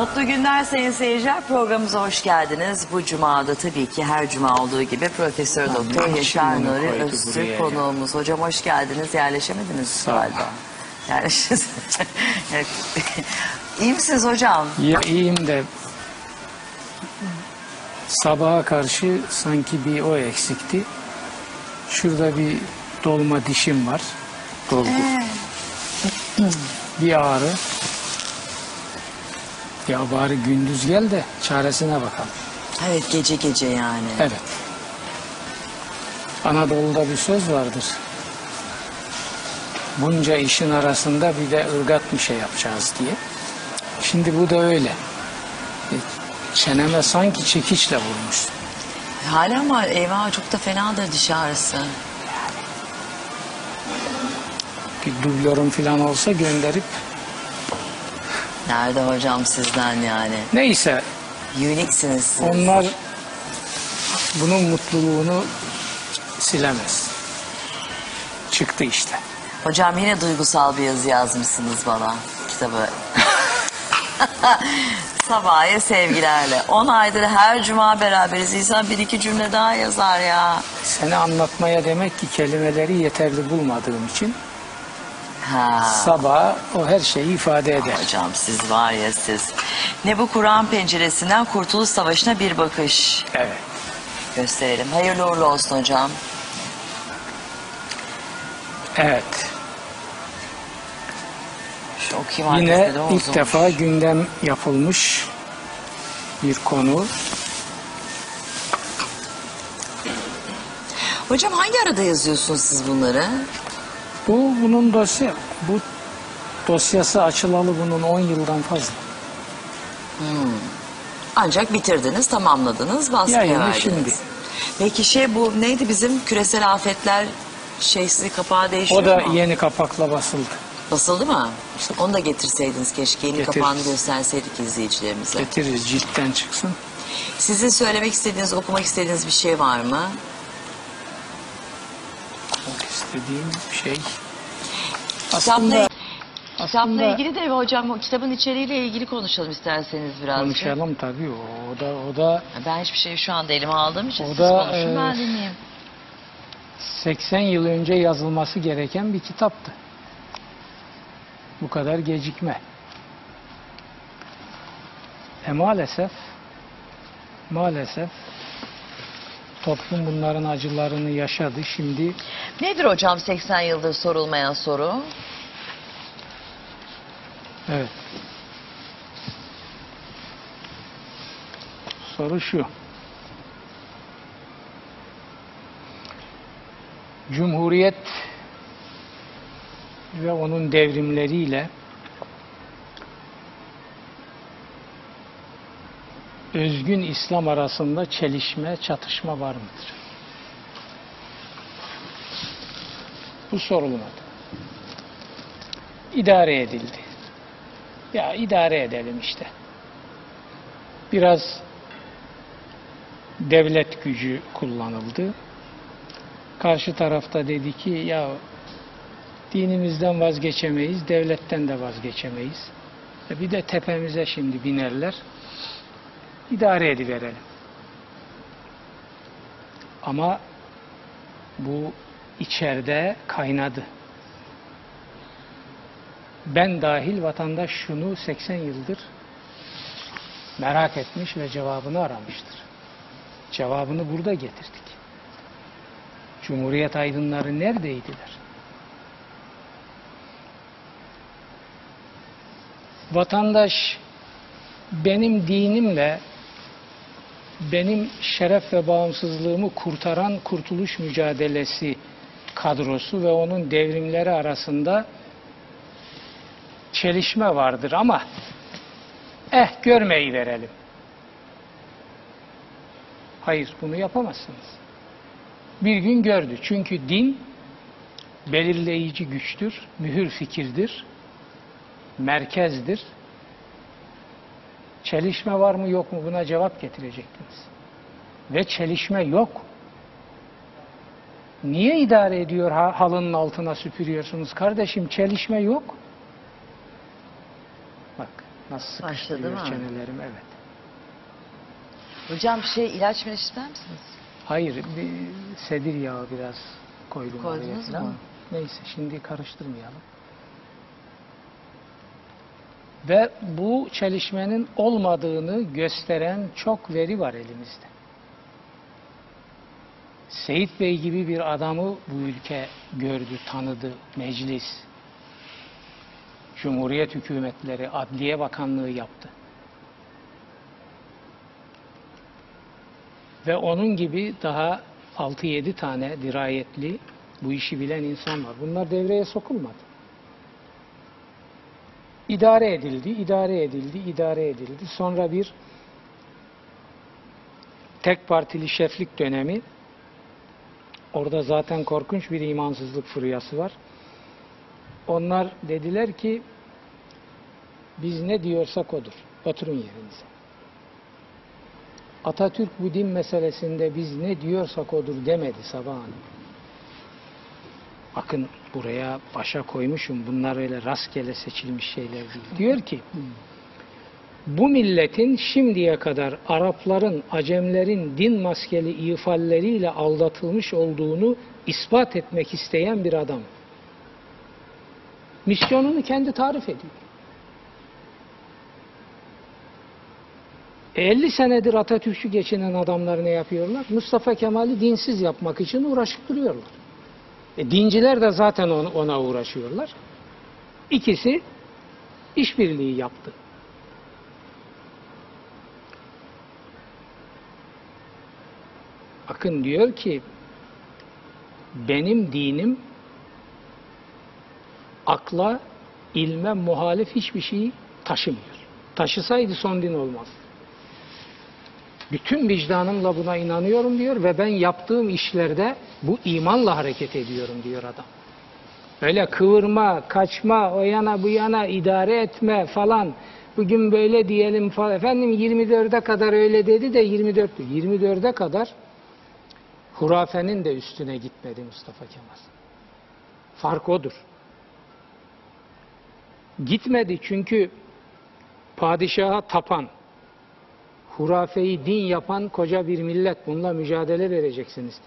Mutlu günler sayın seyirciler. Programımıza hoş geldiniz. Bu cumada tabii ki her cuma olduğu gibi Profesör Doktor Yaşar Nuri Öztürk konuğumuz. Hocam hoş geldiniz. Yerleşemediniz galiba. Yerleşiniz. Evet. İyi misiniz hocam? Ya iyiyim de sabaha karşı sanki bir o eksikti. Şurada bir dolma dişim var. Dolgu. bir ağrı. Ya bari gündüz gel de çaresine bakalım. Evet gece gece yani. Evet. Anadolu'da bir söz vardır. Bunca işin arasında bir de ırgat bir şey yapacağız diye. Şimdi bu da öyle. E, Çeneme sanki çekiçle vurmuş. Hala var. Eyvah çok da fenadır diş ağrısı. Bir dublörüm falan olsa gönderip Nerede hocam sizden yani? neyse Unique'siniz siz. onlar bunun mutluluğunu silemez. Çıktı işte. Hocam yine duygusal bir yazı yazmışsınız bana kitabı. Sabahya sevgilerle. 10 aydır her cuma beraberiz. İnsan bir iki cümle daha yazar ya. Seni anlatmaya demek ki kelimeleri yeterli bulmadığım için Ha. sabah o her şeyi ifade eder. Hocam siz var ya siz. Ne bu Kur'an penceresinden Kurtuluş Savaşı'na bir bakış. Evet. Gösterelim. Hayırlı uğurlu olsun hocam. Evet. Şu okuyayım Yine da ilk defa gündem yapılmış bir konu. Hocam hangi arada yazıyorsunuz siz bunları? Bu bunun dosya bu dosyası açılalı bunun 10 yıldan fazla. Ancak bitirdiniz, tamamladınız, baskıya Yayını verdiniz. şimdi. Peki şey bu neydi bizim küresel afetler şeysi kapağı değişiyor O da mu? yeni kapakla basıldı. Basıldı mı? Onu da getirseydiniz keşke. Yeni Getiririz. kapağını gösterseydik izleyicilerimize. Getiririz ciltten çıksın. Sizin söylemek istediğiniz, okumak istediğiniz bir şey var mı? İstediğim şey. Kitapla, Aslında, kitapla aslında ilgili de hocam o kitabın içeriğiyle ilgili konuşalım isterseniz biraz. konuşalım tabii o, o da o da Ben hiçbir şeyi şu anda elime aldığım için O siz da, konuşun e, ben dinleyeyim. 80 yıl önce yazılması gereken bir kitaptı. Bu kadar gecikme. E maalesef maalesef toplum bunların acılarını yaşadı. Şimdi Nedir hocam 80 yıldır sorulmayan soru? evet. Soru şu. Cumhuriyet ve onun devrimleriyle özgün İslam arasında çelişme, çatışma var mıdır? Bu sorulmadı. İdare edildi. Ya idare edelim işte. Biraz devlet gücü kullanıldı. Karşı tarafta dedi ki ya dinimizden vazgeçemeyiz, devletten de vazgeçemeyiz. E Bir de tepemize şimdi binerler. İdare ediverelim. Ama bu içeride kaynadı. Ben dahil vatandaş şunu 80 yıldır merak etmiş ve cevabını aramıştır. Cevabını burada getirdik. Cumhuriyet aydınları neredeydiler? Vatandaş benim dinimle benim şeref ve bağımsızlığımı kurtaran kurtuluş mücadelesi kadrosu ve onun devrimleri arasında çelişme vardır ama eh görmeyi verelim. Hayır bunu yapamazsınız. Bir gün gördü. Çünkü din belirleyici güçtür, mühür fikirdir, merkezdir. Çelişme var mı yok mu buna cevap getirecektiniz. Ve çelişme yok. Niye idare ediyor ha- halının altına süpürüyorsunuz kardeşim? Çelişme yok. Bak Nasıl sıkıştırıyor çenelerim evet. Hocam şey ilaç mı ister misiniz? Hayır bir sedir yağı biraz koydum Koydunuz mu? Neyse şimdi karıştırmayalım. Ve bu çelişmenin olmadığını gösteren çok veri var elimizde. Seyit Bey gibi bir adamı bu ülke gördü, tanıdı, meclis. Cumhuriyet hükümetleri, Adliye Bakanlığı yaptı. Ve onun gibi daha 6-7 tane dirayetli, bu işi bilen insan var. Bunlar devreye sokulmadı. İdare edildi, idare edildi, idare edildi. Sonra bir tek partili şeflik dönemi. Orada zaten korkunç bir imansızlık furyası var. Onlar dediler ki biz ne diyorsak odur. Oturun yerinize. Atatürk bu din meselesinde biz ne diyorsak odur demedi Sabah Hanım. Bakın buraya başa koymuşum. Bunlar öyle rastgele seçilmiş şeyler değil. Diyor ki bu milletin şimdiye kadar Arapların, Acemlerin din maskeli ifalleriyle aldatılmış olduğunu ispat etmek isteyen bir adam. Misyonunu kendi tarif ediyor. 50 senedir Atatürkçü geçinen adamlar ne yapıyorlar? Mustafa Kemal'i dinsiz yapmak için uğraşıp duruyorlar. E, dinciler de zaten on- ona uğraşıyorlar. İkisi işbirliği yaptı. Bakın diyor ki benim dinim akla, ilme muhalif hiçbir şeyi taşımıyor. Taşısaydı son din olmaz. Bütün vicdanımla buna inanıyorum diyor ve ben yaptığım işlerde bu imanla hareket ediyorum diyor adam. Öyle kıvırma, kaçma, o yana bu yana idare etme falan. Bugün böyle diyelim falan. Efendim 24'e kadar öyle dedi de 24 24'e kadar hurafenin de üstüne gitmedi Mustafa Kemal. Fark odur. Gitmedi çünkü padişaha tapan, hurafeyi din yapan koca bir millet. Bununla mücadele vereceksiniz.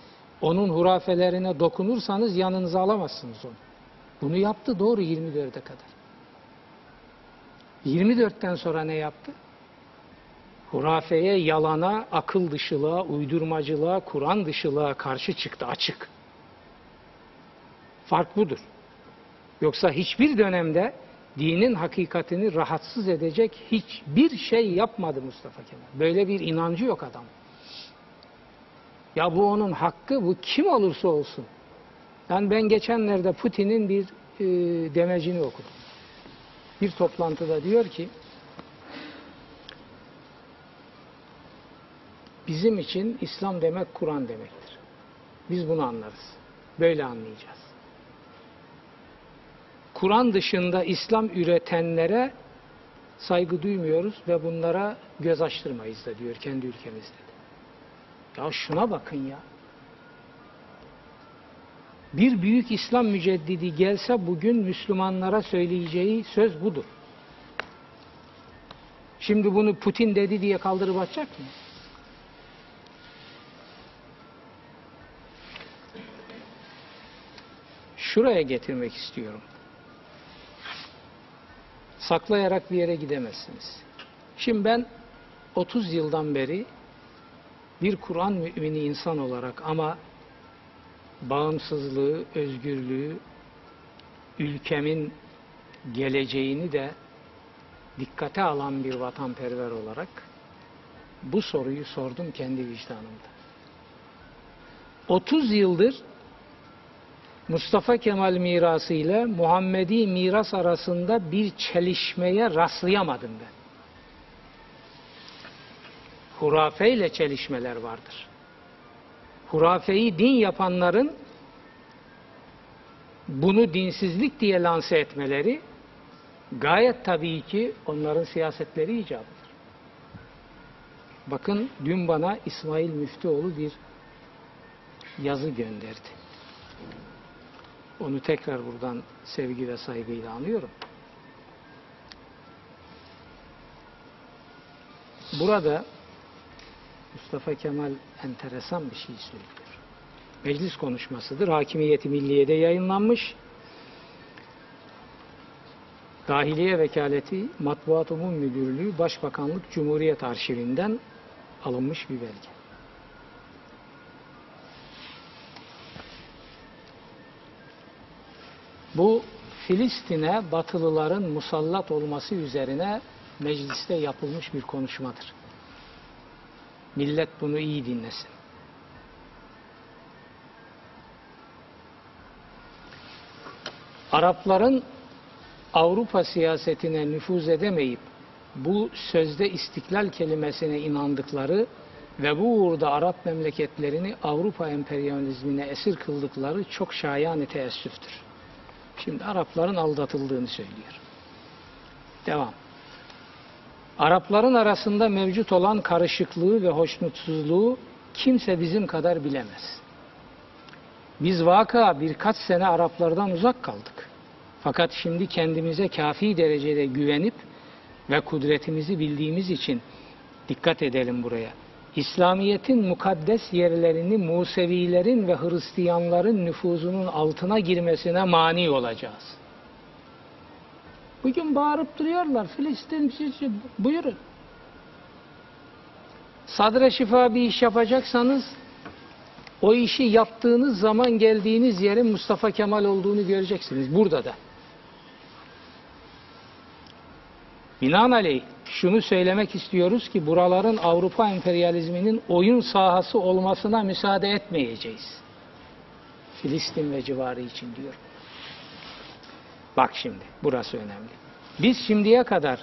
Onun hurafelerine dokunursanız yanınıza alamazsınız onu. Bunu yaptı doğru 24'e kadar. 24'ten sonra ne yaptı? Hurafeye, yalana, akıl dışılığa, uydurmacılığa, Kur'an dışılığa karşı çıktı açık. Fark budur. Yoksa hiçbir dönemde dinin hakikatini rahatsız edecek hiçbir şey yapmadı Mustafa Kemal. Böyle bir inancı yok adam. Ya bu onun hakkı, bu kim olursa olsun. Yani ben geçenlerde Putin'in bir e, demecini okudum. Bir toplantıda diyor ki, bizim için İslam demek Kur'an demektir. Biz bunu anlarız. Böyle anlayacağız. Kur'an dışında İslam üretenlere saygı duymuyoruz ve bunlara göz açtırmayız da diyor kendi ülkemizde de. Ya şuna bakın ya. Bir büyük İslam müceddidi gelse bugün Müslümanlara söyleyeceği söz budur. Şimdi bunu Putin dedi diye kaldırıp atacak mı? Şuraya getirmek istiyorum saklayarak bir yere gidemezsiniz. Şimdi ben 30 yıldan beri bir Kur'an mümini insan olarak ama bağımsızlığı, özgürlüğü, ülkemin geleceğini de dikkate alan bir vatanperver olarak bu soruyu sordum kendi vicdanımda. 30 yıldır Mustafa Kemal mirası ile Muhammedi miras arasında bir çelişmeye rastlayamadım ben. Hurafe ile çelişmeler vardır. Hurafeyi din yapanların bunu dinsizlik diye lanse etmeleri gayet tabii ki onların siyasetleri icabıdır. Bakın dün bana İsmail Müftüoğlu bir yazı gönderdi. Onu tekrar buradan sevgi ve saygıyla anıyorum. burada Mustafa Kemal enteresan bir şey söylüyor. Meclis konuşmasıdır. Hakimiyeti Milliye'de yayınlanmış. Dahiliye Vekaleti Matbuat Umum Müdürlüğü Başbakanlık Cumhuriyet Arşivinden alınmış bir belge. Bu Filistin'e Batılıların musallat olması üzerine mecliste yapılmış bir konuşmadır. Millet bunu iyi dinlesin. Arapların Avrupa siyasetine nüfuz edemeyip bu sözde istiklal kelimesine inandıkları ve bu uğurda Arap memleketlerini Avrupa emperyalizmine esir kıldıkları çok şayan teessüftür. Şimdi Arapların aldatıldığını söylüyor. Devam. Arapların arasında mevcut olan karışıklığı ve hoşnutsuzluğu kimse bizim kadar bilemez. Biz vaka birkaç sene Araplardan uzak kaldık. Fakat şimdi kendimize kafi derecede güvenip ve kudretimizi bildiğimiz için dikkat edelim buraya. İslamiyet'in mukaddes yerlerini Musevilerin ve Hristiyanların nüfuzunun altına girmesine mani olacağız. Bugün bağırıp duruyorlar. Filistin şey- buyurun. Sadre şifa bir iş yapacaksanız o işi yaptığınız zaman geldiğiniz yerin Mustafa Kemal olduğunu göreceksiniz. Burada da. Binaenaleyh şunu söylemek istiyoruz ki buraların Avrupa emperyalizminin oyun sahası olmasına müsaade etmeyeceğiz. Filistin ve civarı için diyorum. Bak şimdi burası önemli. Biz şimdiye kadar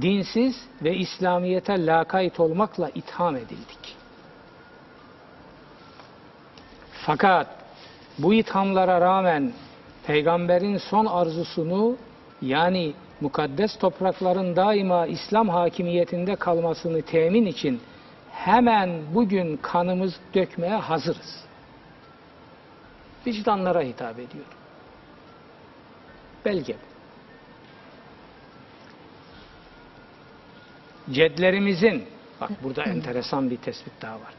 dinsiz ve İslamiyete lakayt olmakla itham edildik. Fakat bu ithamlara rağmen peygamberin son arzusunu yani mukaddes toprakların daima İslam hakimiyetinde kalmasını temin için hemen bugün kanımız dökmeye hazırız. Vicdanlara hitap ediyor. Belge. Cedlerimizin, bak burada enteresan bir tespit daha var.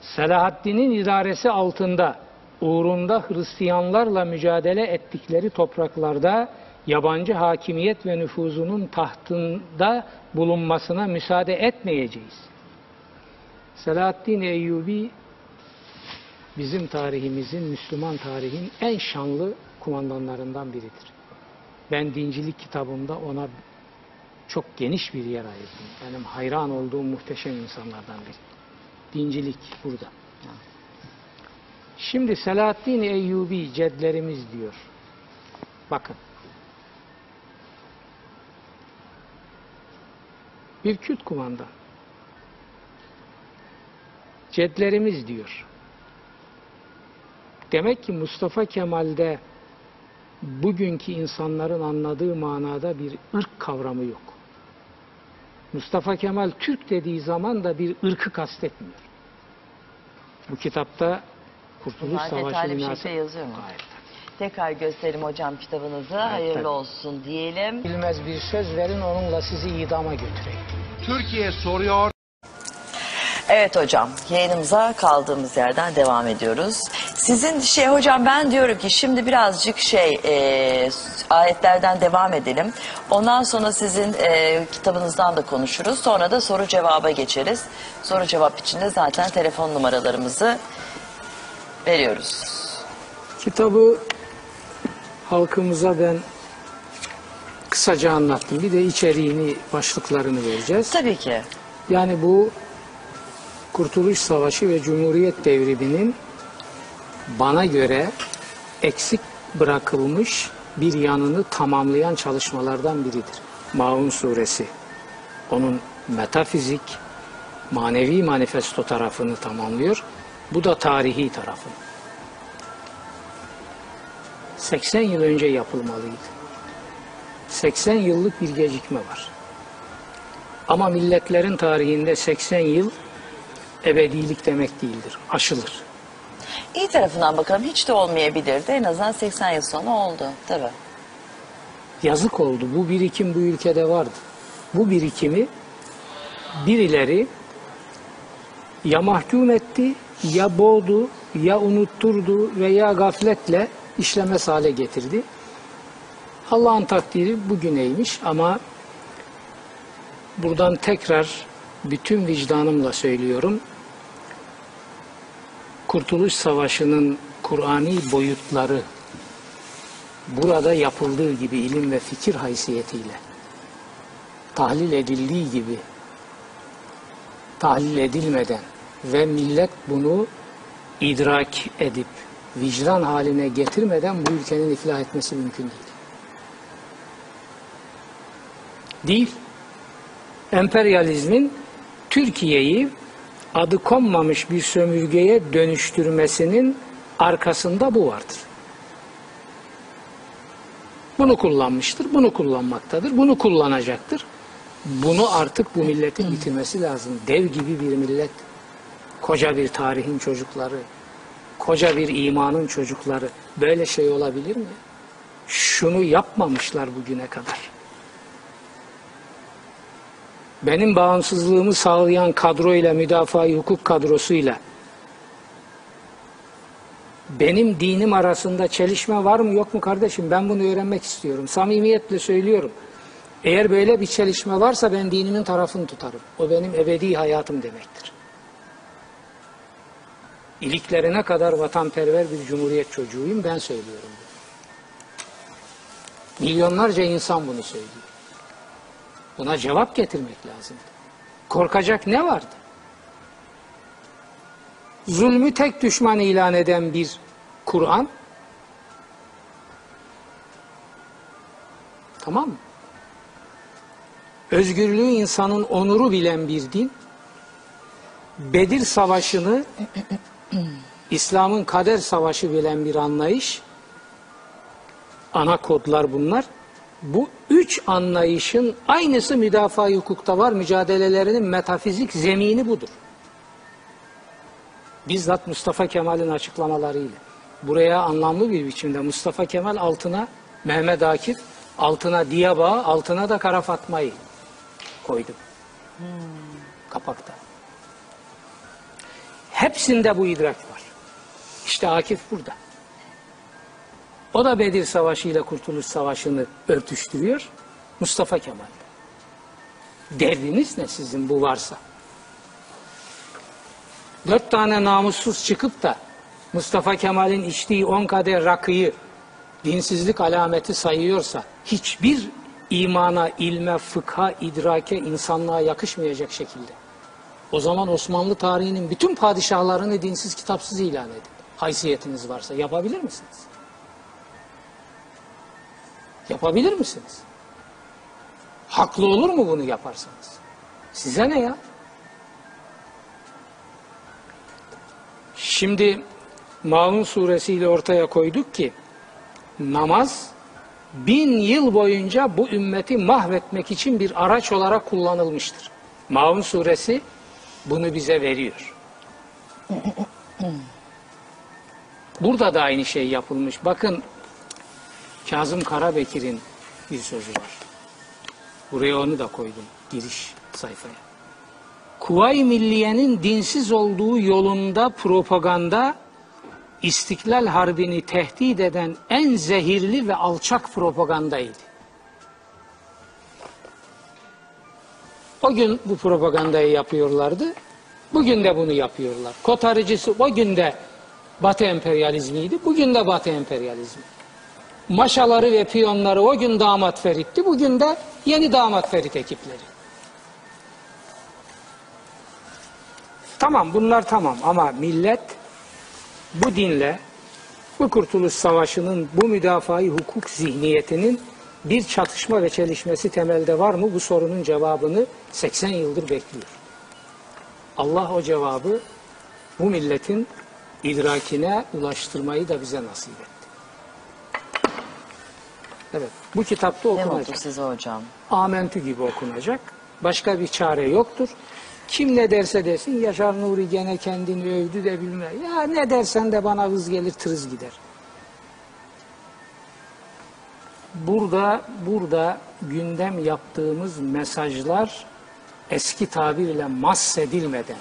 Selahaddin'in idaresi altında uğrunda Hristiyanlarla mücadele ettikleri topraklarda yabancı hakimiyet ve nüfuzunun tahtında bulunmasına müsaade etmeyeceğiz. Selahaddin Eyyubi bizim tarihimizin, Müslüman tarihin en şanlı kumandanlarından biridir. Ben dincilik kitabımda ona çok geniş bir yer ayırdım. Benim hayran olduğum muhteşem insanlardan biri. Dincilik burada. Şimdi Selahaddin Eyyubi cedlerimiz diyor. Bakın. Bir Kürt kumandan. Cedlerimiz diyor. Demek ki Mustafa Kemal'de bugünkü insanların anladığı manada bir ırk kavramı yok. Mustafa Kemal Türk dediği zaman da bir ırkı kastetmiyor. Bu kitapta Kurtuluş Bunlar Savaşı detaylı bir şekilde yazıyor mu? Hayır. Tekrar gösterelim hocam kitabınızı. Hayırlı tabii. olsun diyelim. Bilmez bir söz verin onunla sizi idama götüreyim. Türkiye soruyor. Evet hocam yayınımıza kaldığımız yerden devam ediyoruz. Sizin şey hocam ben diyorum ki şimdi birazcık şey e, ayetlerden devam edelim. Ondan sonra sizin e, kitabınızdan da konuşuruz. Sonra da soru cevaba geçeriz. Soru cevap için de zaten telefon numaralarımızı veriyoruz. Kitabı halkımıza ben kısaca anlattım. Bir de içeriğini, başlıklarını vereceğiz. Tabii ki. Yani bu Kurtuluş Savaşı ve Cumhuriyet devriminin bana göre eksik bırakılmış bir yanını tamamlayan çalışmalardan biridir. Maun suresi onun metafizik, manevi manifesto tarafını tamamlıyor. Bu da tarihi tarafını. 80 yıl önce yapılmalıydı. 80 yıllık bir gecikme var. Ama milletlerin tarihinde 80 yıl ebedilik demek değildir. Aşılır. İyi tarafından bakalım hiç de olmayabilirdi. En azından 80 yıl sonra oldu. Tabii. Yazık oldu. Bu birikim bu ülkede vardı. Bu birikimi birileri ya mahkum etti, ya boğdu, ya unutturdu veya gafletle işlemez hale getirdi. Allah'ın takdiri bugüneymiş ama buradan tekrar bütün vicdanımla söylüyorum. Kurtuluş Savaşı'nın Kur'ani boyutları burada yapıldığı gibi ilim ve fikir haysiyetiyle tahlil edildiği gibi tahlil edilmeden ve millet bunu idrak edip vicdan haline getirmeden bu ülkenin iflah etmesi mümkün değil. Değil. Emperyalizmin Türkiye'yi adı konmamış bir sömürgeye dönüştürmesinin arkasında bu vardır. Bunu kullanmıştır, bunu kullanmaktadır, bunu kullanacaktır. Bunu artık bu milletin bitirmesi lazım. Dev gibi bir millet, koca bir tarihin çocukları, koca bir imanın çocukları. Böyle şey olabilir mi? Şunu yapmamışlar bugüne kadar. Benim bağımsızlığımı sağlayan kadroyla, müdafaa hukuk kadrosuyla benim dinim arasında çelişme var mı yok mu kardeşim? Ben bunu öğrenmek istiyorum. Samimiyetle söylüyorum. Eğer böyle bir çelişme varsa ben dinimin tarafını tutarım. O benim ebedi hayatım demektir. İliklerine kadar vatanperver bir cumhuriyet çocuğuyum ben söylüyorum. Milyonlarca insan bunu söylüyor. Buna cevap getirmek lazım. Korkacak ne vardı? Zulmü tek düşman ilan eden bir Kur'an. Tamam mı? Özgürlüğü insanın onuru bilen bir din. Bedir Savaşı'nı İslam'ın kader savaşı bilen bir anlayış. Ana kodlar bunlar. Bu üç anlayışın aynısı müdafaa hukukta var. Mücadelelerinin metafizik zemini budur. Bizzat Mustafa Kemal'in açıklamalarıyla. Buraya anlamlı bir biçimde Mustafa Kemal altına Mehmet Akif, altına Diyaba, altına da Kara Fatma'yı koydum. Kapakta. Hepsinde bu idrak var. İşte Akif burada. O da Bedir Savaşı ile Kurtuluş Savaşı'nı örtüştürüyor. Mustafa Kemal. Derdiniz ne sizin bu varsa? Dört tane namussuz çıkıp da Mustafa Kemal'in içtiği on kadeh rakıyı dinsizlik alameti sayıyorsa hiçbir imana, ilme, fıkha, idrake, insanlığa yakışmayacak şekilde. O zaman Osmanlı tarihinin bütün padişahlarını dinsiz kitapsız ilan edin. Haysiyetiniz varsa yapabilir misiniz? Yapabilir misiniz? Haklı olur mu bunu yaparsanız? Size ne ya? Şimdi Maun suresiyle ortaya koyduk ki namaz bin yıl boyunca bu ümmeti mahvetmek için bir araç olarak kullanılmıştır. Maun suresi bunu bize veriyor. Burada da aynı şey yapılmış. Bakın Kazım Karabekir'in bir sözü var. Buraya onu da koydum giriş sayfaya. Kuvayi Milliye'nin dinsiz olduğu yolunda propaganda İstiklal Harbi'ni tehdit eden en zehirli ve alçak propagandaydı. O gün bu propagandayı yapıyorlardı. Bugün de bunu yapıyorlar. Kotarıcısı o gün de Batı emperyalizmiydi. Bugün de Batı emperyalizmi. Maşaları ve piyonları o gün damat Ferit'ti. Bugün de yeni damat Ferit ekipleri. Tamam bunlar tamam ama millet bu dinle bu Kurtuluş Savaşı'nın bu müdafai hukuk zihniyetinin bir çatışma ve çelişmesi temelde var mı? Bu sorunun cevabını 80 yıldır bekliyor. Allah o cevabı bu milletin idrakine ulaştırmayı da bize nasip etti. Evet, bu kitapta Ne mutlu okunacak. size hocam. Amentü gibi okunacak. Başka bir çare yoktur. Kim ne derse desin Yaşar Nuri gene kendini övdü de bilmem. Ya ne dersen de bana hız gelir tırız gider. Burada burada gündem yaptığımız mesajlar eski tabirle mahsedilmeden,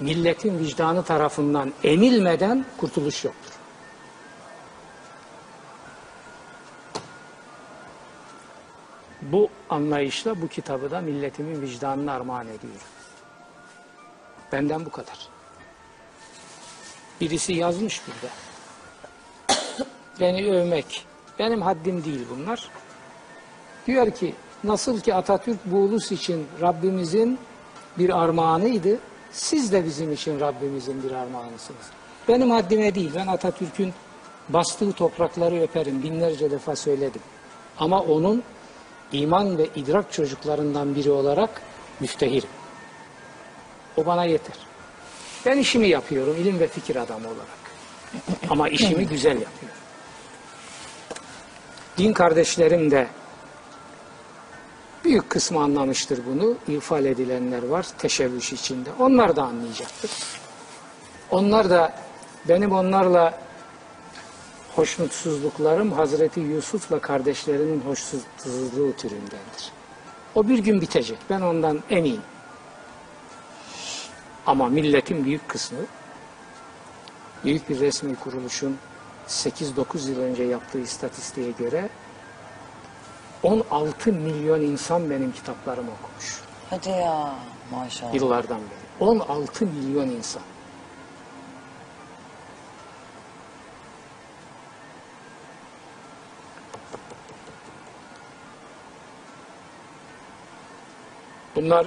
milletin vicdanı tarafından emilmeden kurtuluş yoktur. Bu anlayışla bu kitabı da milletimin vicdanına armağan ediyorum. Benden bu kadar. Birisi yazmış burada. Beni övmek. Benim haddim değil bunlar. Diyor ki nasıl ki Atatürk bu ulus için Rabbimizin bir armağanıydı. Siz de bizim için Rabbimizin bir armağanısınız. Benim haddime değil. Ben Atatürk'ün bastığı toprakları öperim. Binlerce defa söyledim. Ama onun iman ve idrak çocuklarından biri olarak müftehirim. O bana yeter. Ben işimi yapıyorum ilim ve fikir adamı olarak. Ama işimi güzel yapıyorum. Din kardeşlerim de büyük kısmı anlamıştır bunu. İfal edilenler var teşebbüs içinde. Onlar da anlayacaktır. Onlar da benim onlarla hoşnutsuzluklarım Hazreti Yusuf'la kardeşlerinin hoşnutsuzluğu türündendir. O bir gün bitecek. Ben ondan eminim. Ama milletin büyük kısmı büyük bir resmi kuruluşun 8-9 yıl önce yaptığı istatistiğe göre 16 milyon insan benim kitaplarımı okumuş. Hadi ya maşallah. Yıllardan beri. 16 milyon insan. Bunlar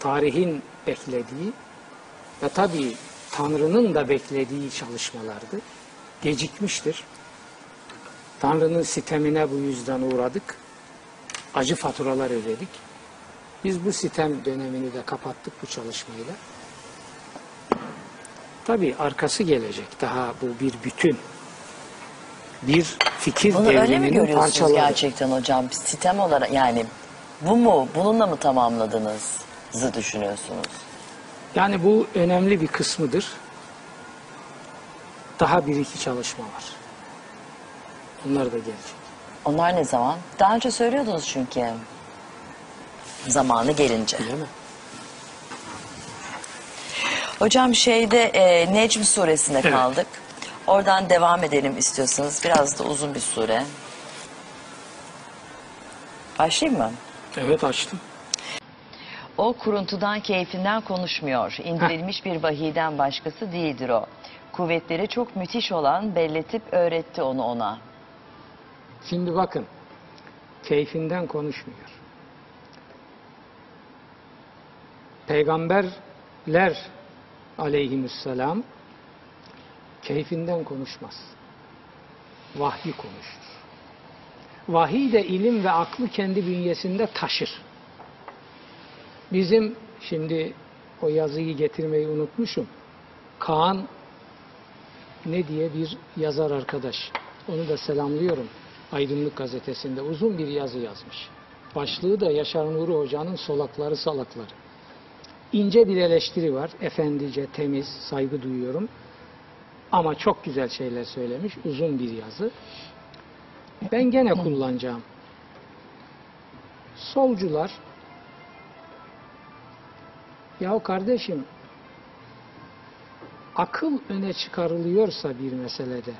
tarihin beklediği ve tabii Tanrı'nın da beklediği çalışmalardı. Gecikmiştir. Tanrı'nın sitemine bu yüzden uğradık. Acı faturalar ödedik. Biz bu sitem dönemini de kapattık bu çalışmayla. Tabii arkası gelecek. Daha bu bir bütün. Bir fikir Bunu öyle mi devriminin görüyorsunuz parçaları. gerçekten hocam? Sistem olarak yani bu mu? Bununla mı tamamladınızı düşünüyorsunuz? Yani bu önemli bir kısmıdır. Daha bir iki çalışma var. Onlar da gelecek. Onlar ne zaman? Daha önce söylüyordunuz çünkü. Zamanı gelince. Bilemem. Hocam şeyde e, Necm suresinde Evet. kaldık. Oradan devam edelim istiyorsanız. Biraz da uzun bir sure. Başlayayım mı? Evet açtım. O kuruntudan keyfinden konuşmuyor. İndirilmiş bir vahiyden başkası değildir o. Kuvvetleri çok müthiş olan belletip öğretti onu ona. Şimdi bakın. Keyfinden konuşmuyor. Peygamberler aleyhisselam keyfinden konuşmaz. Vahyi konuşur. Vahiy de ilim ve aklı kendi bünyesinde taşır. Bizim şimdi o yazıyı getirmeyi unutmuşum. Kaan ne diye bir yazar arkadaş. Onu da selamlıyorum. Aydınlık gazetesinde uzun bir yazı yazmış. Başlığı da Yaşar Nuri Hoca'nın solakları salakları. İnce bir eleştiri var. Efendice, temiz, saygı duyuyorum. Ama çok güzel şeyler söylemiş. Uzun bir yazı. Ben gene kullanacağım. Solcular Yahu kardeşim akıl öne çıkarılıyorsa bir meselede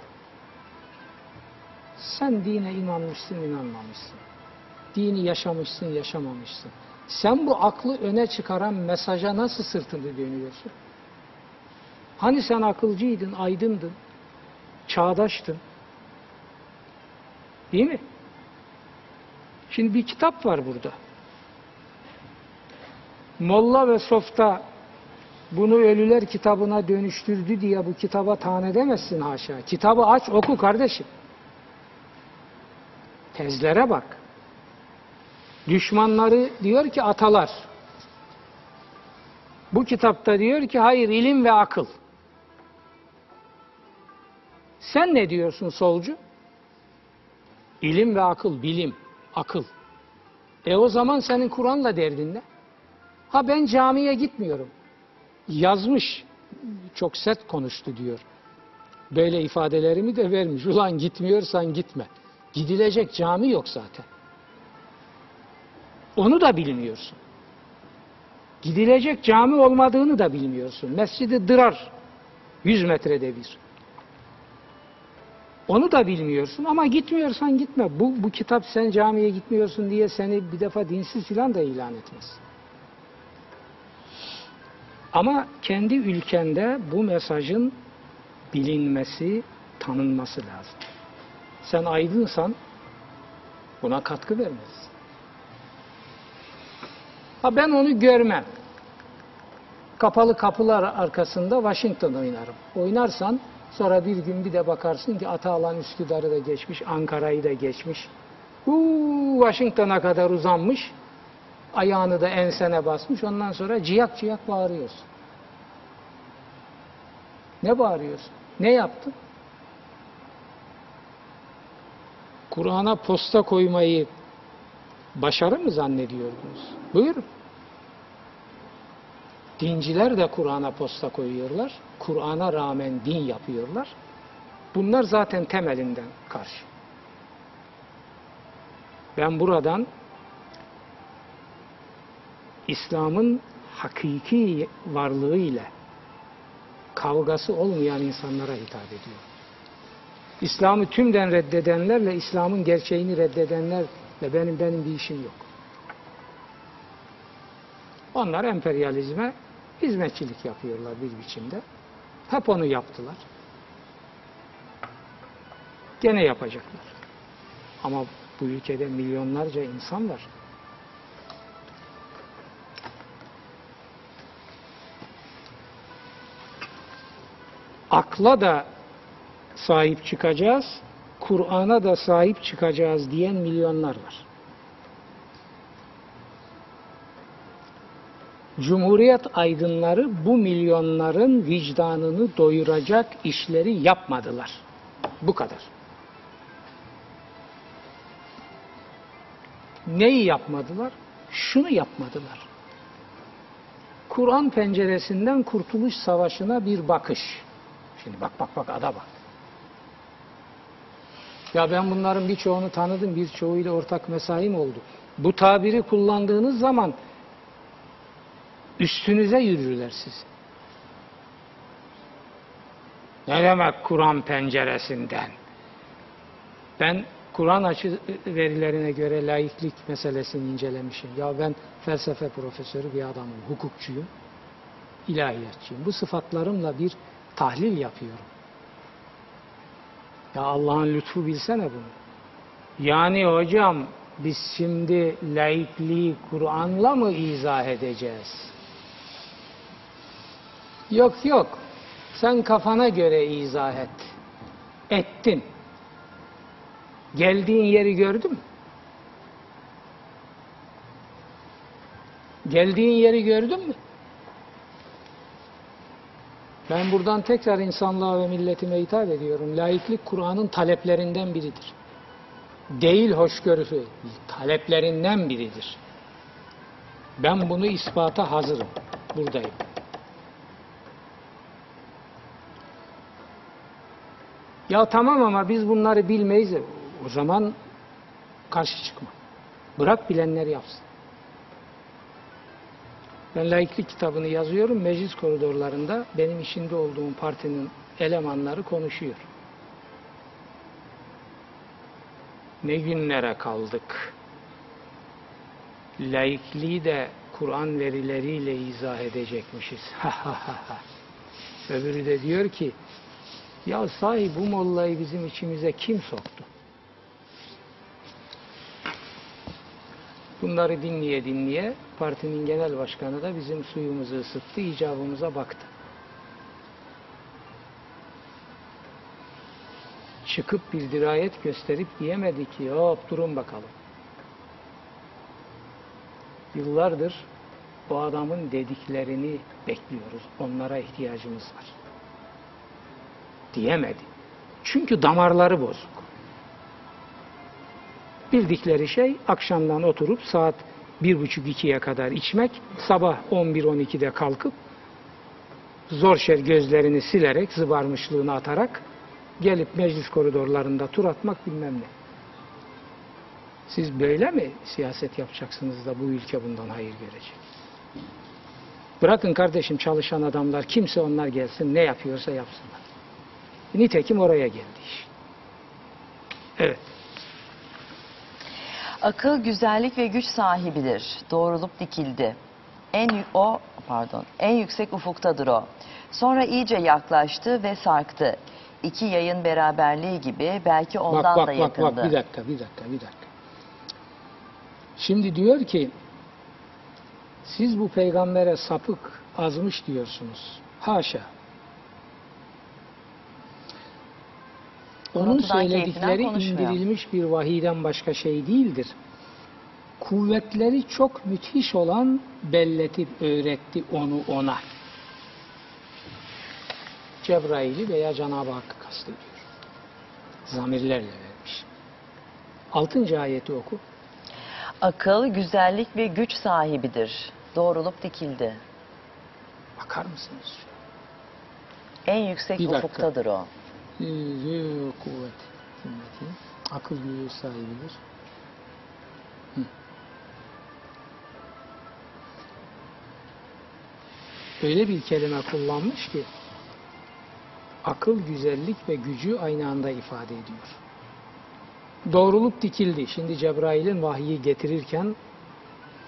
sen dine inanmışsın inanmamışsın. Dini yaşamışsın yaşamamışsın. Sen bu aklı öne çıkaran mesaja nasıl sırtını dönüyorsun? Hani sen akılcıydın, aydındın, çağdaştın. Değil mi? Şimdi bir kitap var burada. Molla ve Softa bunu ölüler kitabına dönüştürdü diye bu kitaba tahan edemezsin haşa. Kitabı aç oku kardeşim. Tezlere bak. Düşmanları diyor ki atalar. Bu kitapta diyor ki hayır ilim ve akıl. Sen ne diyorsun solcu? İlim ve akıl, bilim, akıl. E o zaman senin Kur'an'la derdin ne? Ha ben camiye gitmiyorum. Yazmış, çok sert konuştu diyor. Böyle ifadelerimi de vermiş. Ulan gitmiyorsan gitme. Gidilecek cami yok zaten. Onu da bilmiyorsun. Gidilecek cami olmadığını da bilmiyorsun. Mescidi dırar. 100 metrede bir. Onu da bilmiyorsun ama gitmiyorsan gitme. Bu, bu kitap sen camiye gitmiyorsun diye seni bir defa dinsiz filan da ilan etmez. Ama kendi ülkende bu mesajın bilinmesi, tanınması lazım. Sen aydınsan buna katkı vermelisin. Ha ben onu görmem. Kapalı kapılar arkasında Washington oynarım. Oynarsan sonra bir gün bir de bakarsın ki Atalan Üsküdar'ı da geçmiş, Ankara'yı da geçmiş. Uuu Washington'a kadar uzanmış. Ayağını da ensene basmış. Ondan sonra ciyak ciyak bağırıyorsun. Ne bağırıyorsun? Ne yaptın? Kur'an'a posta koymayı başarı mı zannediyordunuz? Buyurun. Dinciler de Kur'an'a posta koyuyorlar. Kur'an'a rağmen din yapıyorlar. Bunlar zaten temelinden karşı. Ben buradan İslam'ın hakiki varlığıyla kavgası olmayan insanlara hitap ediyor. İslam'ı tümden reddedenlerle İslam'ın gerçeğini reddedenlerle benim benim bir işim yok. Onlar emperyalizme hizmetçilik yapıyorlar bir biçimde. Hep onu yaptılar. Gene yapacaklar. Ama bu ülkede milyonlarca insan var. Akla da sahip çıkacağız, Kur'an'a da sahip çıkacağız diyen milyonlar var. Cumhuriyet aydınları bu milyonların vicdanını doyuracak işleri yapmadılar. Bu kadar. Neyi yapmadılar? Şunu yapmadılar. Kur'an penceresinden Kurtuluş Savaşı'na bir bakış. Şimdi bak bak bak ada bak. Ya ben bunların birçoğunu tanıdım, birçoğuyla ortak mesaim oldu. Bu tabiri kullandığınız zaman üstünüze yürürler siz. Ne demek Kur'an penceresinden? Ben Kur'an açı verilerine göre laiklik meselesini incelemişim. Ya ben felsefe profesörü bir adamım, hukukçuyum, ilahiyatçıyım. Bu sıfatlarımla bir tahlil yapıyorum. Ya Allah'ın lütfu bilsene bunu. Yani hocam biz şimdi laikliği Kur'an'la mı izah edeceğiz? Yok yok. Sen kafana göre izah et. Ettin. Geldiğin yeri gördün mü? Geldiğin yeri gördün mü? Ben buradan tekrar insanlığa ve milletime hitap ediyorum. Laiklik Kur'an'ın taleplerinden biridir. Değil hoşgörüsü, taleplerinden biridir. Ben bunu ispata hazırım. Buradayım. Ya tamam ama biz bunları bilmeyiz. O zaman karşı çıkma. Bırak bilenler yapsın. Ben laiklik kitabını yazıyorum. Meclis koridorlarında benim içinde olduğum partinin elemanları konuşuyor. Ne günlere kaldık. Laikliği de Kur'an verileriyle izah edecekmişiz. Öbürü de diyor ki ya sahi bu mollayı bizim içimize kim soktu? Bunları dinleye dinleye partinin genel başkanı da bizim suyumuzu ısıttı, icabımıza baktı. Çıkıp bir dirayet gösterip diyemedi ki hop durun bakalım. Yıllardır bu adamın dediklerini bekliyoruz. Onlara ihtiyacımız var. Diyemedi. Çünkü damarları bozuk. Bildikleri şey akşamdan oturup saat bir buçuk ikiye kadar içmek, sabah 11-12'de kalkıp zor şer gözlerini silerek, zıbarmışlığını atarak gelip meclis koridorlarında tur atmak bilmem ne. Siz böyle mi siyaset yapacaksınız da bu ülke bundan hayır görecek? Bırakın kardeşim çalışan adamlar kimse onlar gelsin ne yapıyorsa yapsınlar. Nitekim oraya geldi iş. Evet. Akıl güzellik ve güç sahibidir. Doğrulup dikildi. En o pardon en yüksek ufuktadır o. Sonra iyice yaklaştı ve sarktı. İki yayın beraberliği gibi belki ondan bak da bak bak yakındı. bak bir dakika bir dakika bir dakika. Şimdi diyor ki siz bu peygambere sapık azmış diyorsunuz. Haşa. Onun söyledikleri indirilmiş bir vahiyden başka şey değildir. Kuvvetleri çok müthiş olan belletip öğretti onu ona. Cebrail'i veya Cenab-ı Hakk'ı kastediyor. Zamirlerle vermiş. Altıncı ayeti oku. Akıl güzellik ve güç sahibidir. Doğrulup dikildi. Bakar mısınız? En yüksek Bir dakika. ufuktadır o. Zü kuvvet. Himmeti. Akıl gücü sahibidir. Öyle bir kelime kullanmış ki akıl, güzellik ve gücü aynı anda ifade ediyor. Doğrulup dikildi. Şimdi Cebrail'in vahyi getirirken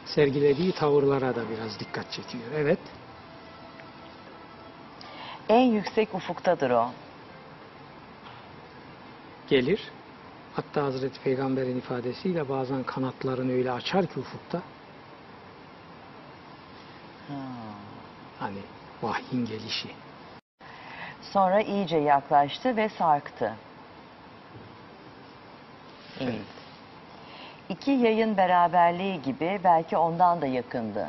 sergilediği tavırlara da biraz dikkat çekiyor. Evet. En yüksek ufuktadır o. gelir. Hatta Hazreti Peygamber'in ifadesiyle bazen kanatlarını öyle açar ki ufukta. Hani vahyin gelişi. Sonra iyice yaklaştı ve sarktı. Evet. İki yayın beraberliği gibi belki ondan da yakındı.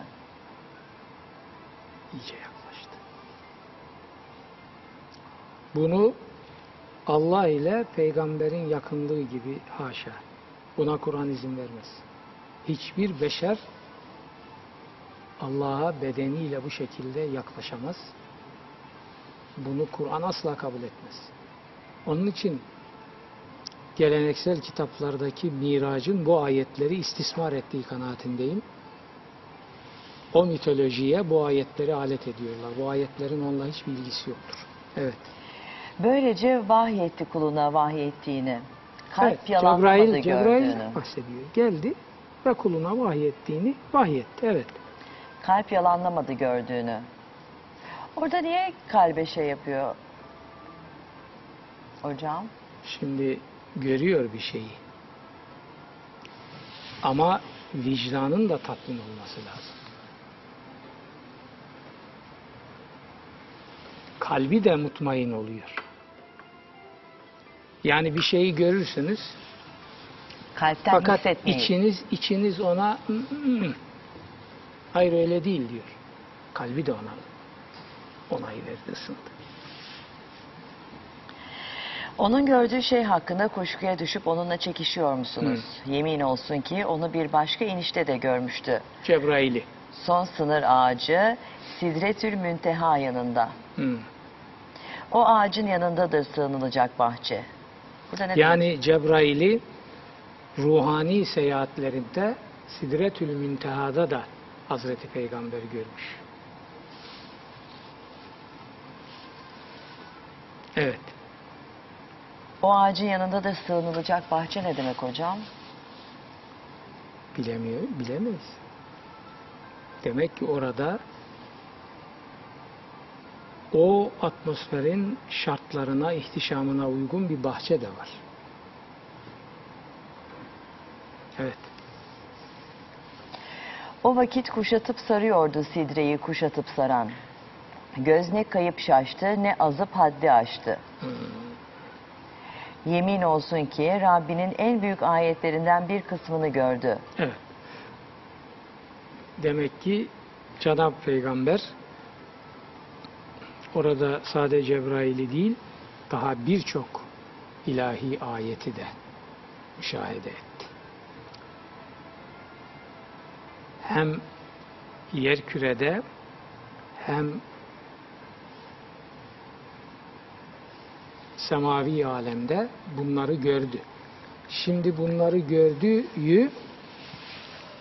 iyice yaklaştı. Bunu Allah ile peygamberin yakınlığı gibi haşa. Buna Kur'an izin vermez. Hiçbir beşer Allah'a bedeniyle bu şekilde yaklaşamaz. Bunu Kur'an asla kabul etmez. Onun için geleneksel kitaplardaki miracın bu ayetleri istismar ettiği kanaatindeyim. O mitolojiye bu ayetleri alet ediyorlar. Bu ayetlerin onunla hiçbir ilgisi yoktur. Evet. Böylece vahyetti kuluna vahyettiğini. Kalp evet, yalanlamadı Cebrail, Cebrail gördüğünü. bahsediyor. Geldi ve kuluna vahyettiğini vahyetti. Evet. Kalp yalanlamadı gördüğünü. Orada niye kalbe şey yapıyor? Hocam. Şimdi görüyor bir şeyi. Ama vicdanın da tatmin olması lazım. Kalbi de mutmain oluyor. Yani bir şeyi görürsünüz Kalpten fakat hissetmeyi. içiniz içiniz ona "Mm, mm, hayır öyle değil diyor. Kalbi de ona onay verdi ısındı. Onun gördüğü şey hakkında kuşkuya düşüp onunla çekişiyor musunuz? Yemin olsun ki onu bir başka inişte de görmüştü. Cebrail'i. Son sınır ağacı Sidretül Münteha yanında. Hmm. O ağacın yanındadır sığınılacak bahçe. Yani Cebrail'i ruhani seyahatlerinde Sidretül Münteha'da da Hazreti Peygamber görmüş. Evet. O ağacın yanındadır sığınılacak bahçe ne demek hocam? Bilemiyor, bilemeyiz. Demek ki orada o atmosferin şartlarına, ihtişamına uygun bir bahçe de var. Evet. O vakit kuşatıp sarıyordu sidreyi kuşatıp saran. Göz ne kayıp şaştı ne azıp haddi aştı. Yemin olsun ki Rabbinin en büyük ayetlerinden bir kısmını gördü. Evet. Demek ki Cenab-ı Peygamber orada sadece Cebrail'i değil daha birçok ilahi ayeti de müşahede etti. Hem yer kürede hem semavi alemde bunları gördü. Şimdi bunları gördüğü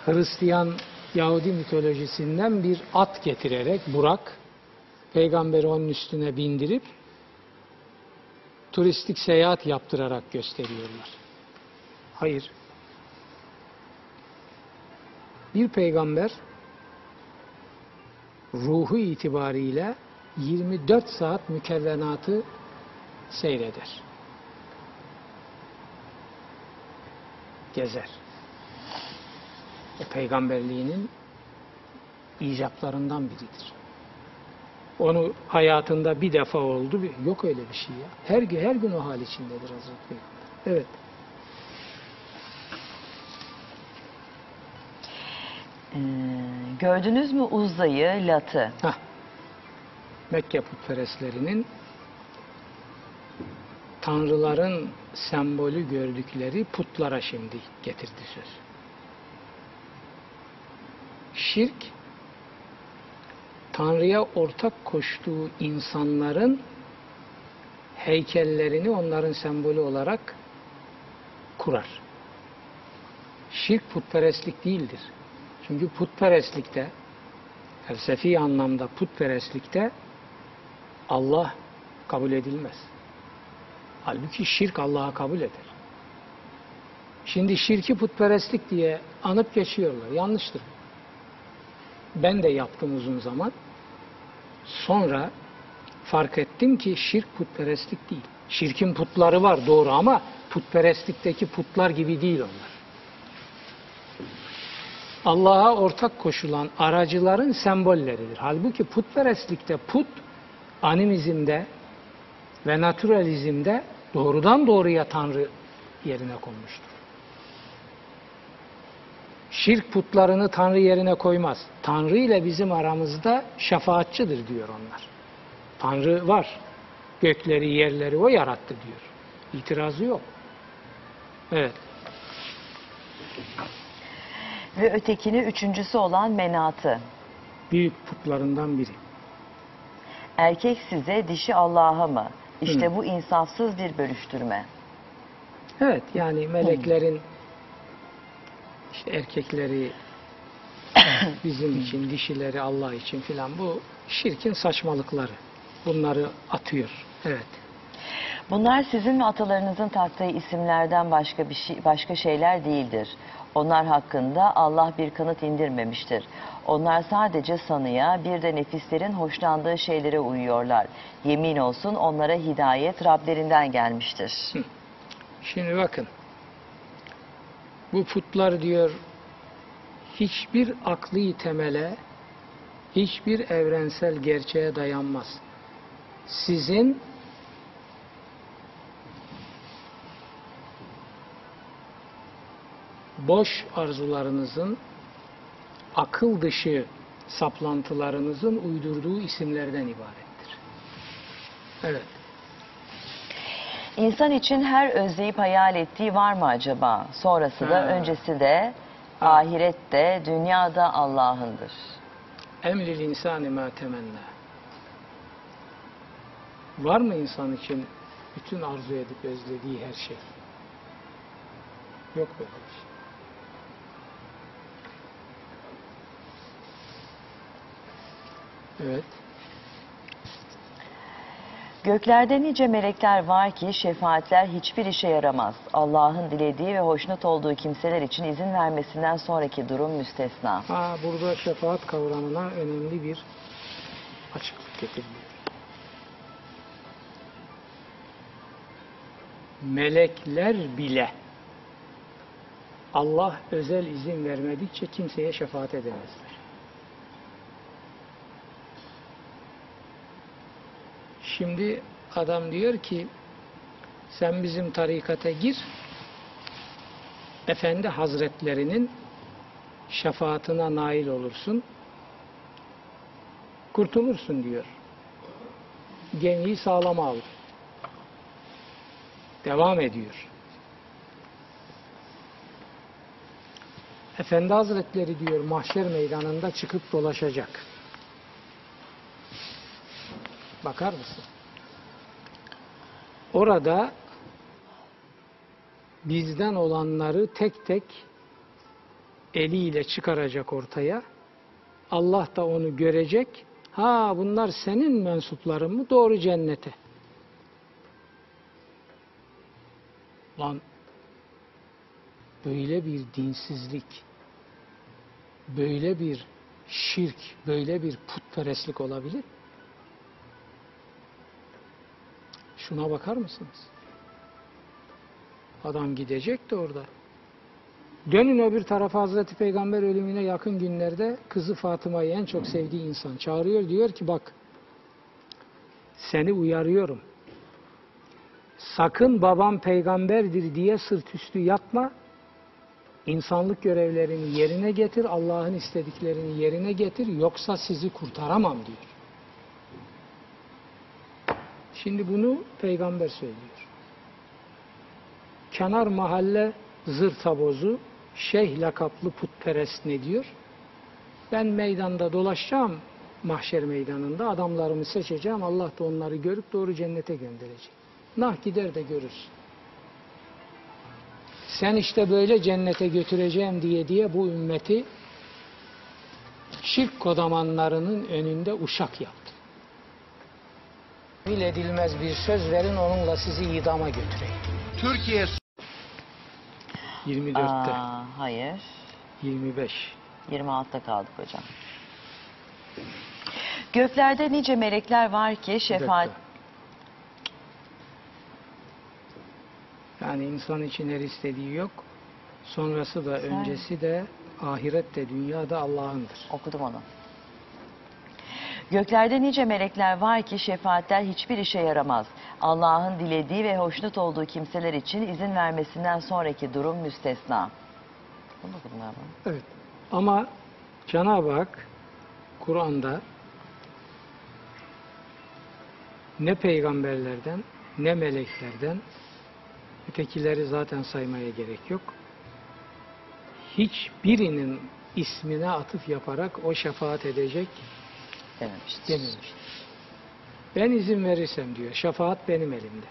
Hristiyan Yahudi mitolojisinden bir at getirerek Burak peygamberi onun üstüne bindirip turistik seyahat yaptırarak gösteriyorlar. Hayır. Bir peygamber ruhu itibariyle 24 saat mükevvenatı seyreder. Gezer. O peygamberliğinin icaplarından biridir. Onu hayatında bir defa oldu. Yok öyle bir şey ya. Her gün her gün o hal içindedir Hazreti Peygamber. Evet. Ee, gördünüz mü Uzza'yı, Lat'ı? Hah. Mekke putperestlerinin tanrıların sembolü gördükleri putlara şimdi getirdi söz. Şirk Tanrı'ya ortak koştuğu insanların heykellerini onların sembolü olarak kurar. Şirk putperestlik değildir. Çünkü putperestlikte felsefi anlamda putperestlikte Allah kabul edilmez. Halbuki şirk Allah'a kabul eder. Şimdi şirki putperestlik diye anıp geçiyorlar. Yanlıştır. Ben de yaptım uzun zaman. Sonra fark ettim ki şirk putperestlik değil. Şirkin putları var doğru ama putperestlikteki putlar gibi değil onlar. Allah'a ortak koşulan aracıların sembolleridir. Halbuki putperestlikte put animizmde ve naturalizmde doğrudan doğruya Tanrı yerine konmuştur. Şirk putlarını Tanrı yerine koymaz. Tanrı ile bizim aramızda şefaatçıdır diyor onlar. Tanrı var. Gökleri, yerleri o yarattı diyor. İtirazı yok. Evet. Ve ötekini üçüncüsü olan Menat'ı. Büyük putlarından biri. Erkek size, dişi Allah'a mı? İşte bu insafsız bir bölüştürme. Evet yani meleklerin işte erkekleri bizim için, dişileri Allah için filan bu şirkin saçmalıkları. Bunları atıyor. Evet. Bunlar sizin ve atalarınızın taktığı isimlerden başka bir şey, başka şeyler değildir. Onlar hakkında Allah bir kanıt indirmemiştir. Onlar sadece sanıya, bir de nefislerin hoşlandığı şeylere uyuyorlar. Yemin olsun onlara hidayet Rablerinden gelmiştir. Şimdi bakın. Bu putlar diyor hiçbir akli temele, hiçbir evrensel gerçeğe dayanmaz. Sizin boş arzularınızın, akıl dışı saplantılarınızın uydurduğu isimlerden ibarettir. Evet. İnsan için her özleyip hayal ettiği var mı acaba? Sonrası da Ha. öncesi de Ha. ahirette, dünyada Allah'ındır. Emril insani ma temenna. Var mı insan için bütün arzu edip özlediği her şey? Yok böyle bir şey. Evet. Göklerde nice melekler var ki şefaatler hiçbir işe yaramaz. Allah'ın dilediği ve hoşnut olduğu kimseler için izin vermesinden sonraki durum müstesna. Ha, burada şefaat kavramına önemli bir açıklık getiriliyor. Melekler bile Allah özel izin vermedikçe kimseye şefaat edemezler. Şimdi adam diyor ki sen bizim tarikata gir Efendi Hazretlerinin şefaatine nail olursun. Kurtulursun diyor. Gemiyi sağlama al. Devam ediyor. Efendi Hazretleri diyor mahşer meydanında çıkıp dolaşacak. Bakar mısın? Orada bizden olanları tek tek eliyle çıkaracak ortaya. Allah da onu görecek. Ha bunlar senin mensupların mı? Doğru cennete. Lan böyle bir dinsizlik, böyle bir şirk, böyle bir putperestlik olabilir. Şuna bakar mısınız? Adam gidecek de orada. Dönün öbür tarafa Hazreti Peygamber ölümüne yakın günlerde kızı Fatıma'yı en çok sevdiği insan çağırıyor. Diyor ki bak seni uyarıyorum. Sakın babam peygamberdir diye sırt üstü yapma. İnsanlık görevlerini yerine getir, Allah'ın istediklerini yerine getir, yoksa sizi kurtaramam diyor. Şimdi bunu peygamber söylüyor. Kenar mahalle zırtabozu, şeyh lakaplı putperest ne diyor? Ben meydanda dolaşacağım, mahşer meydanında adamlarımı seçeceğim, Allah da onları görüp doğru cennete gönderecek. Nah gider de görürsün. Sen işte böyle cennete götüreceğim diye diye bu ümmeti şirk kodamanlarının önünde uşak yaptı. Bil edilmez bir söz verin onunla sizi idama götüreyim. Türkiye 24'te, Aa, hayır. 25. 26'da kaldık hocam. Göklerde nice melekler var ki şefaat... Yani insan için her istediği yok. Sonrası da, öncesi de, ahiret de, dünya da Allah'ındır. Okudum onu. Göklerde nice melekler var ki şefaatler hiçbir işe yaramaz. Allah'ın dilediği ve hoşnut olduğu kimseler için izin vermesinden sonraki durum müstesna. Evet. Ama Cenab-ı Hak Kur'an'da ne peygamberlerden ne meleklerden ötekileri zaten saymaya gerek yok. Hiçbirinin ismine atıf yaparak o şefaat edecek Dememiştir. dememiş. Ben izin verirsem diyor, şefaat benim elimde.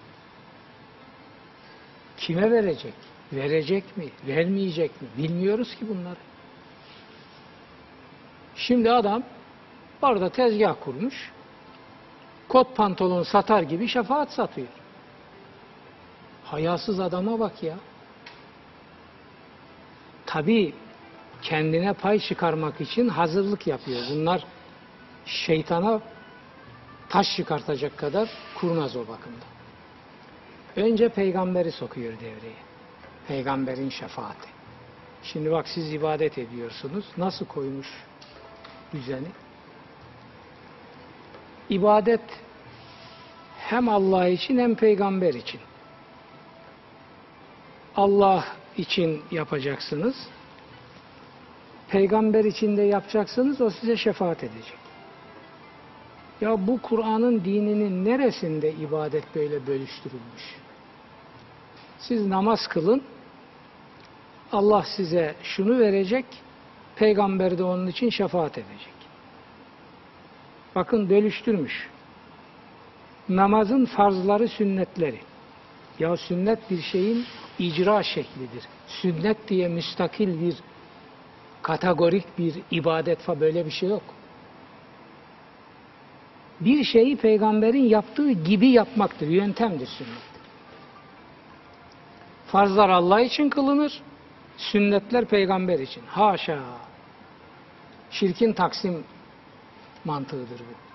Kime verecek? Verecek mi? Vermeyecek mi? Bilmiyoruz ki bunları. Şimdi adam orada tezgah kurmuş. Kot pantolon satar gibi şefaat satıyor. Hayasız adama bak ya. Tabii kendine pay çıkarmak için hazırlık yapıyor. Bunlar şeytana taş çıkartacak kadar kurnaz o bakımda. Önce peygamberi sokuyor devreye. Peygamberin şefaati. Şimdi bak siz ibadet ediyorsunuz. Nasıl koymuş düzeni? İbadet hem Allah için hem peygamber için. Allah için yapacaksınız. Peygamber için de yapacaksınız. O size şefaat edecek. Ya bu Kur'an'ın dininin neresinde ibadet böyle bölüştürülmüş? Siz namaz kılın, Allah size şunu verecek, peygamber de onun için şefaat edecek. Bakın bölüştürmüş. Namazın farzları, sünnetleri. Ya sünnet bir şeyin icra şeklidir. Sünnet diye müstakil bir, kategorik bir ibadet falan böyle bir şey yok bir şeyi peygamberin yaptığı gibi yapmaktır. Yöntemdir sünnet. Farzlar Allah için kılınır. Sünnetler peygamber için. Haşa. Şirkin taksim mantığıdır bu.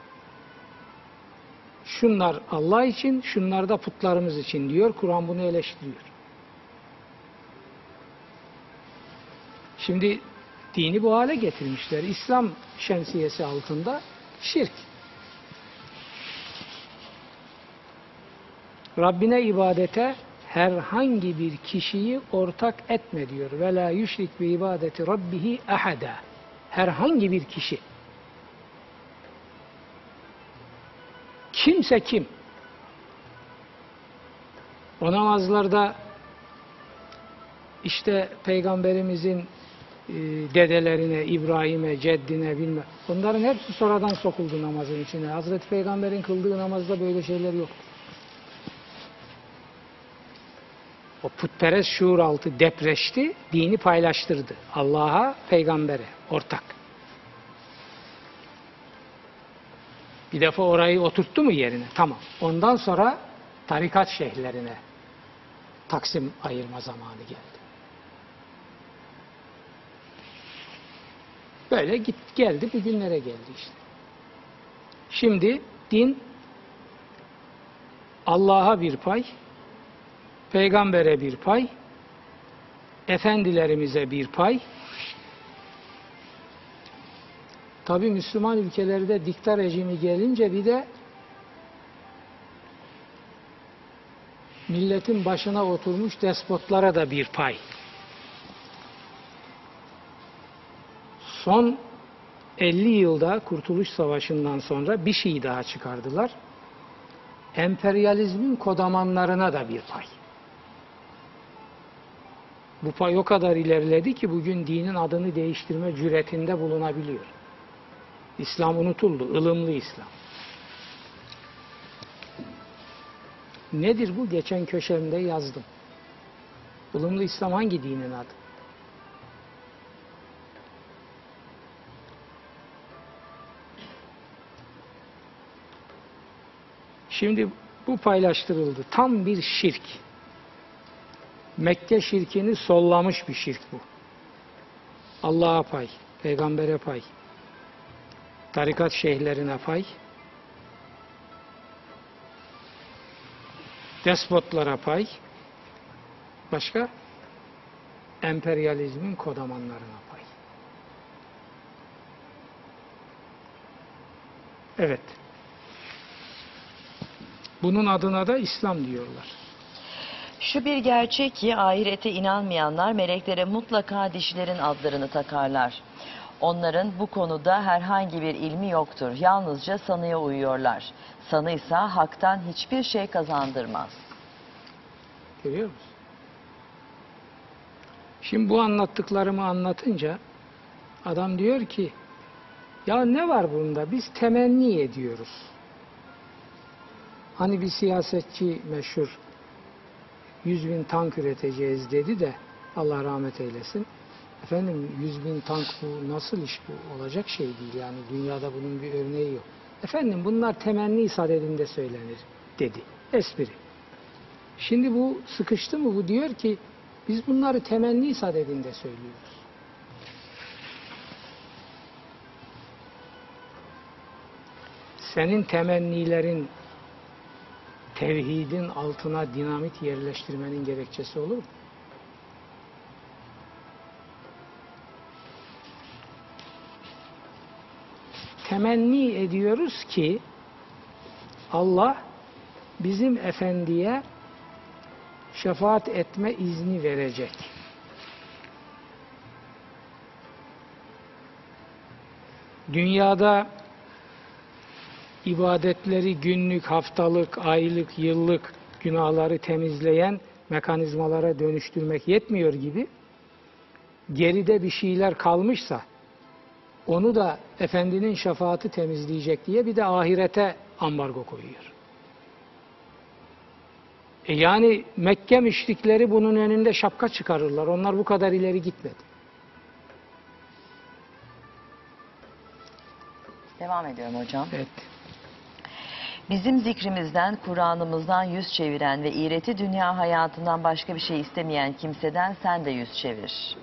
Şunlar Allah için, şunlar da putlarımız için diyor. Kur'an bunu eleştiriyor. Şimdi dini bu hale getirmişler. İslam şemsiyesi altında şirk. Rabbine ibadete herhangi bir kişiyi ortak etme diyor. Ve la yüşrik bi ibadeti rabbihi ahada. Herhangi bir kişi. Kimse kim? O namazlarda işte peygamberimizin e, dedelerine, İbrahim'e, ceddine bilmem. Bunların hepsi sonradan sokuldu namazın içine. Hazreti Peygamber'in kıldığı namazda böyle şeyler yok. O putperest şuur altı depreşti, dini paylaştırdı. Allah'a, peygambere ortak. Bir defa orayı oturttu mu yerine? Tamam. Ondan sonra tarikat şeyhlerine taksim ayırma zamanı geldi. Böyle git geldi bugünlere geldi işte. Şimdi din Allah'a bir pay, peygambere bir pay, efendilerimize bir pay. Tabi Müslüman ülkelerde dikta rejimi gelince bir de milletin başına oturmuş despotlara da bir pay. Son 50 yılda Kurtuluş Savaşı'ndan sonra bir şey daha çıkardılar. Emperyalizmin kodamanlarına da bir pay. Bu pay o kadar ilerledi ki bugün dinin adını değiştirme cüretinde bulunabiliyor. İslam unutuldu, ılımlı İslam. Nedir bu? Geçen köşemde yazdım. Ilımlı İslam hangi dinin adı? Şimdi bu paylaştırıldı. Tam bir şirk. Mekke şirkini sollamış bir şirk bu. Allah'a pay, peygambere pay, tarikat şeyhlerine pay, despotlara pay, başka emperyalizmin kodamanlarına pay. Evet. Bunun adına da İslam diyorlar. Şu bir gerçek ki ahirete inanmayanlar meleklere mutlaka dişlerin adlarını takarlar. Onların bu konuda herhangi bir ilmi yoktur. Yalnızca sanıya uyuyorlar. Sanıysa haktan hiçbir şey kazandırmaz. Görüyor musun? Şimdi bu anlattıklarımı anlatınca adam diyor ki ya ne var bunda biz temenni ediyoruz. Hani bir siyasetçi meşhur 100 bin tank üreteceğiz dedi de Allah rahmet eylesin. Efendim 100 bin tank bu nasıl iş bu? Olacak şey değil yani dünyada bunun bir örneği yok. Efendim bunlar temenni sadedinde söylenir dedi. Espri. Şimdi bu sıkıştı mı? Bu diyor ki biz bunları temenni sadedinde söylüyoruz. Senin temennilerin tevhidin altına dinamit yerleştirmenin gerekçesi olur mu? Temenni ediyoruz ki Allah bizim efendiye şefaat etme izni verecek. Dünyada ibadetleri günlük, haftalık, aylık, yıllık günahları temizleyen mekanizmalara dönüştürmek yetmiyor gibi geride bir şeyler kalmışsa onu da efendinin şefaati temizleyecek diye bir de ahirete ambargo koyuyor. E yani Mekke müşrikleri bunun önünde şapka çıkarırlar. Onlar bu kadar ileri gitmedi. Devam ediyorum hocam. Evet. Bizim zikrimizden, Kur'an'ımızdan yüz çeviren ve iğreti dünya hayatından başka bir şey istemeyen kimseden sen de yüz çevir.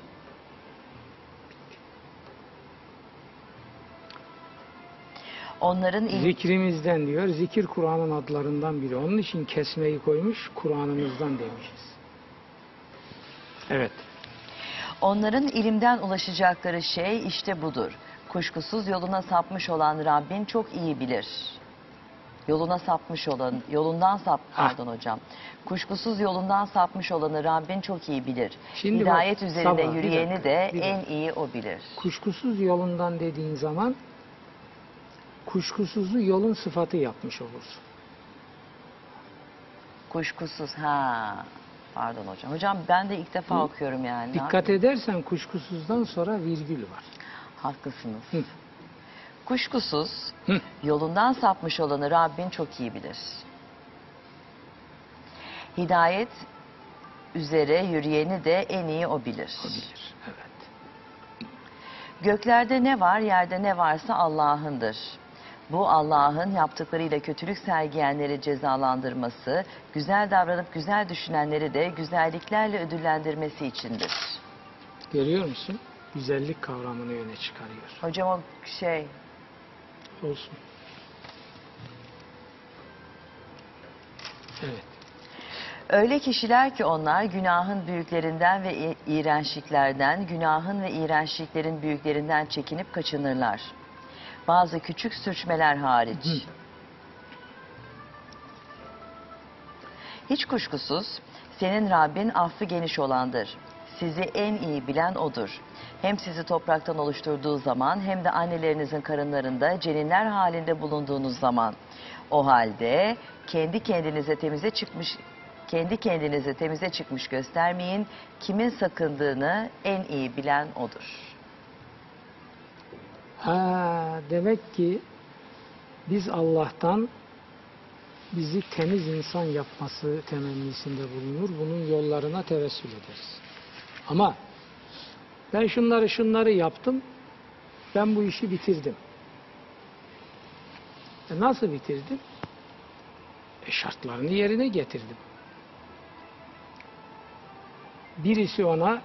Onların il- Zikrimizden diyor. Zikir Kur'an'ın adlarından biri. Onun için kesmeyi koymuş. Kur'an'ımızdan demişiz. Evet. onların ilimden ulaşacakları şey işte budur. Kuşkusuz yoluna sapmış olan Rabbin çok iyi bilir. Yoluna sapmış olan, yolundan sap, pardon hocam. Kuşkusuz yolundan sapmış olanı Rabbin çok iyi bilir. Şimdi bak, Hidayet üzerinde Sabah, yürüyeni dakika, de en dakika. iyi o bilir. Kuşkusuz yolundan dediğin zaman kuşkusuzu yolun sıfatı yapmış olursun. Kuşkusuz ha. Pardon hocam. Hocam ben de ilk defa okuyorum yani. Dikkat edersen kuşkusuzdan sonra virgül var. Haklısınız. Hı. Kuşkusuz Hı. yolundan sapmış olanı Rabbin çok iyi bilir. Hidayet üzere yürüyeni de en iyi o bilir. bilir. Evet. Göklerde ne var, yerde ne varsa Allah'ındır. Bu Allah'ın yaptıklarıyla kötülük sergiyenleri cezalandırması, güzel davranıp güzel düşünenleri de güzelliklerle ödüllendirmesi içindir. Görüyor musun? Güzellik kavramını öne çıkarıyor. Hocam o şey, Olsun. Evet. öyle kişiler ki onlar günahın büyüklerinden ve iğrençliklerden, günahın ve iğrençliklerin büyüklerinden çekinip kaçınırlar. Bazı küçük sürçmeler hariç. Hiç kuşkusuz senin Rabbin affı geniş olandır. Sizi en iyi bilen odur. Hem sizi topraktan oluşturduğu zaman hem de annelerinizin karınlarında ceninler halinde bulunduğunuz zaman. O halde kendi kendinize temize çıkmış kendi kendinize temize çıkmış göstermeyin. Kimin sakındığını en iyi bilen odur. Ha, demek ki biz Allah'tan bizi temiz insan yapması temennisinde bulunur. Bunun yollarına tevessül ederiz. Ama ben şunları şunları yaptım. Ben bu işi bitirdim. E nasıl bitirdim? E şartlarını yerine getirdim. Birisi ona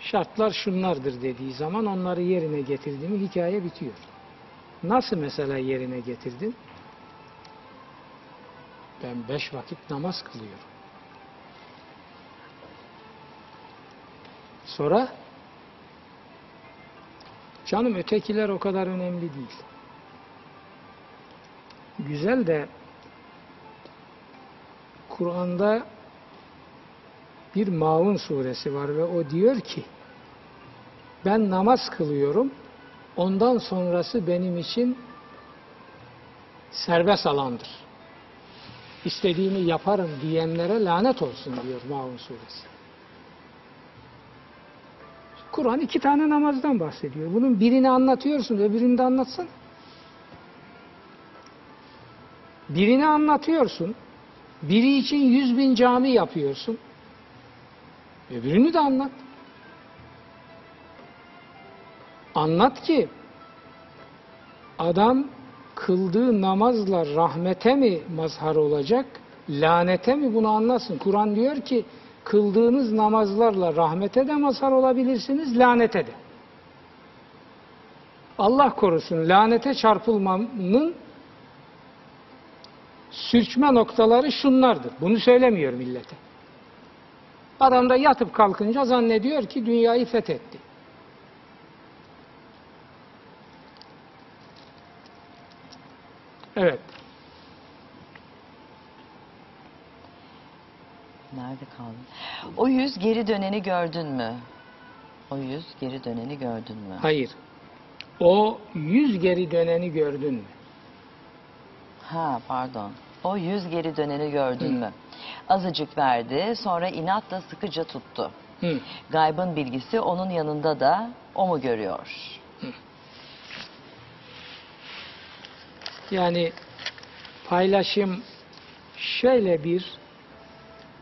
şartlar şunlardır dediği zaman onları yerine getirdiğimi hikaye bitiyor. Nasıl mesela yerine getirdin? Ben beş vakit namaz kılıyorum. Sonra canım ötekiler o kadar önemli değil. Güzel de Kur'an'da bir Maun suresi var ve o diyor ki ben namaz kılıyorum ondan sonrası benim için serbest alandır. İstediğimi yaparım diyenlere lanet olsun diyor Maun suresi. Kur'an iki tane namazdan bahsediyor. Bunun birini anlatıyorsun, öbürünü de anlatsın. Birini anlatıyorsun, biri için yüz bin cami yapıyorsun. Öbürünü de anlat. Anlat ki adam kıldığı namazla rahmete mi mazhar olacak, lanete mi bunu anlasın. Kur'an diyor ki kıldığınız namazlarla rahmete de mazhar olabilirsiniz, lanete de. Allah korusun lanete çarpılmanın sürçme noktaları şunlardır. Bunu söylemiyor millete. Adam da yatıp kalkınca zannediyor ki dünyayı fethetti. Evet. Nerede kaldın? O yüz geri döneni gördün mü? O yüz geri döneni gördün mü? Hayır. O yüz geri döneni gördün mü? Ha pardon. O yüz geri döneni gördün mü? Azıcık verdi sonra inatla sıkıca tuttu. Hı. Gaybın bilgisi onun yanında da o mu görüyor? Yani paylaşım şöyle bir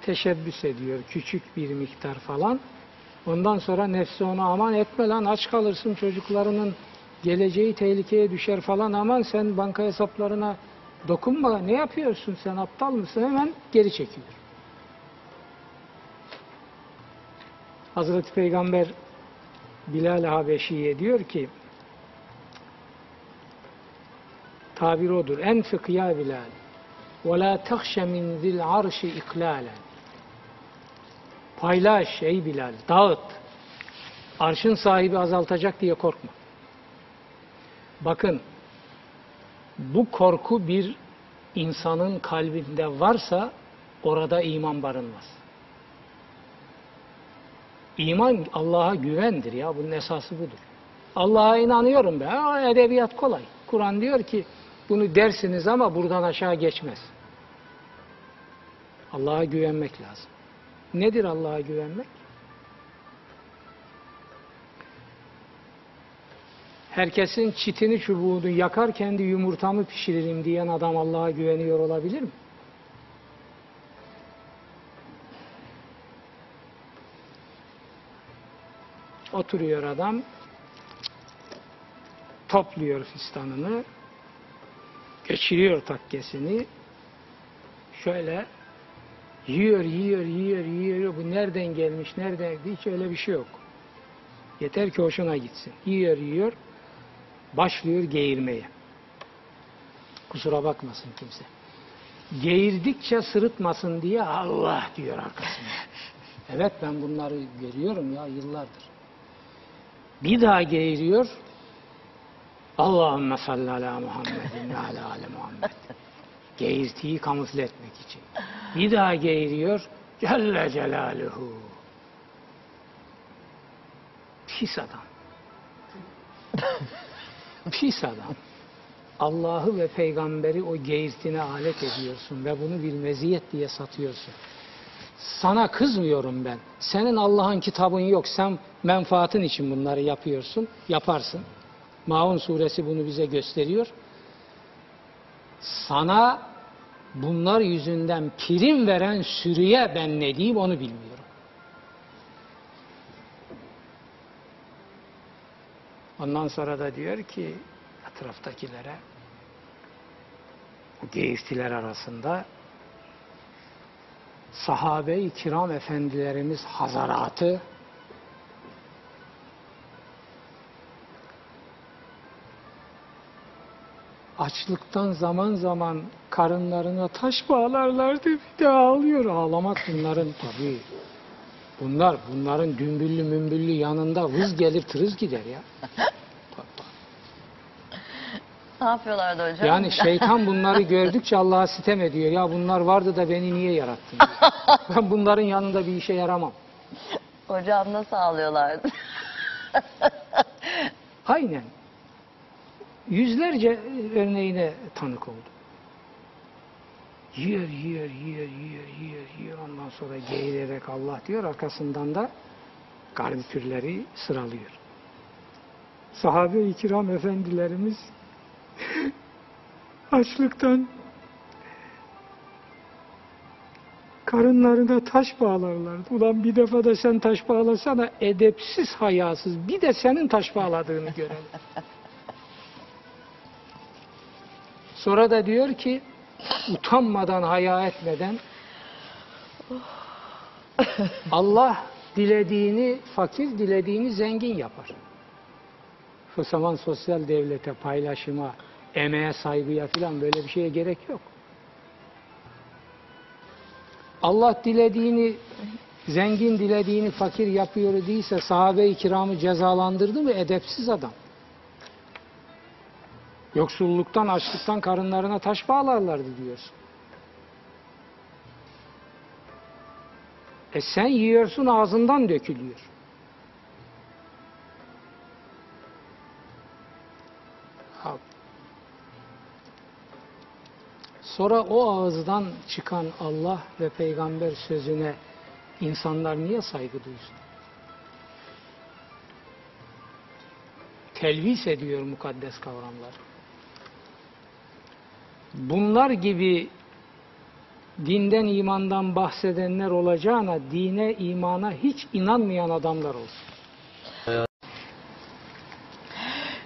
teşebbüs ediyor. Küçük bir miktar falan. Ondan sonra nefsi ona aman etme lan aç kalırsın çocuklarının geleceği tehlikeye düşer falan aman sen banka hesaplarına dokunma ne yapıyorsun sen aptal mısın hemen geri çekiyor. Hazreti Peygamber Bilal Habeşi'ye diyor ki tabir odur. Enfik ya Bilal. Ve la tehşe min zil arşi iklalen. Paylaş ey Bilal. Dağıt. Arşın sahibi azaltacak diye korkma. Bakın bu korku bir insanın kalbinde varsa orada iman barınmaz. İman Allah'a güvendir ya. Bunun esası budur. Allah'a inanıyorum be. Ha, edebiyat kolay. Kur'an diyor ki bunu dersiniz ama buradan aşağı geçmez. Allah'a güvenmek lazım. Nedir Allah'a güvenmek? Herkesin çitini çubuğunu yakar kendi yumurtamı pişiririm diyen adam Allah'a güveniyor olabilir mi? Oturuyor adam, topluyor fistanını, geçiriyor takkesini, şöyle yiyor, yiyor, yiyor, yiyor. Bu nereden gelmiş, nereden? Hiç öyle bir şey yok. Yeter ki hoşuna gitsin. Yiyor, yiyor, başlıyor geğirmeye. Kusura bakmasın kimse. Geğirdikçe sırıtmasın diye Allah diyor arkasında. Evet ben bunları görüyorum ya yıllardır. Bir daha geğiriyor. Allahümme salli ala Muhammedin ve ala Muhammed. Geğirtiyi kamufle etmek için. Bir daha geğiriyor. Celle Celaluhu. Pis adam. Pis adam. Allah'ı ve peygamberi o geğirtine alet ediyorsun ve bunu bir meziyet diye satıyorsun. Sana kızmıyorum ben. Senin Allah'ın kitabın yok. Sen menfaatin için bunları yapıyorsun. Yaparsın. Maun suresi bunu bize gösteriyor. Sana bunlar yüzünden prim veren sürüye ben ne diyeyim onu bilmiyorum. Ondan sonra da diyor ki etraftakilere bu geğirtiler arasında sahabe-i kiram efendilerimiz hazaratı açlıktan zaman zaman karınlarına taş bağlarlardı bir de ağlıyor. Ağlamak bunların tabii. Bunlar bunların dümbüllü mümbüllü yanında vız gelir tırız gider ya. Ne yapıyorlardı hocam? Yani şeytan bunları gördükçe Allah'a sitem ediyor. Ya bunlar vardı da beni niye yarattın? diyor. Ben bunların yanında bir işe yaramam. Hocam nasıl ağlıyorlardı? Aynen. Yüzlerce örneğine tanık oldum. Yiyor, yiyor, yiyor, yiyor, yiyor, yiyor. Ondan sonra geğirerek Allah diyor. Arkasından da garnitürleri sıralıyor. Sahabe-i kiram efendilerimiz açlıktan karınlarına taş bağlarlardı. Ulan bir defa da sen taş bağlasana edepsiz hayasız. Bir de senin taş bağladığını görelim. Sonra da diyor ki utanmadan haya etmeden Allah dilediğini fakir, dilediğini zengin yapar. O zaman sosyal devlete, paylaşıma, emeğe saygıya falan böyle bir şeye gerek yok. Allah dilediğini zengin dilediğini fakir yapıyor değilse sahabe-i kiramı cezalandırdı mı edepsiz adam. Yoksulluktan, açlıktan karınlarına taş bağlarlardı diyorsun. E sen yiyorsun ağzından dökülüyor. Sonra o ağızdan çıkan Allah ve peygamber sözüne insanlar niye saygı duysun? Telvis ediyor mukaddes kavramlar. Bunlar gibi dinden imandan bahsedenler olacağına dine imana hiç inanmayan adamlar olsun.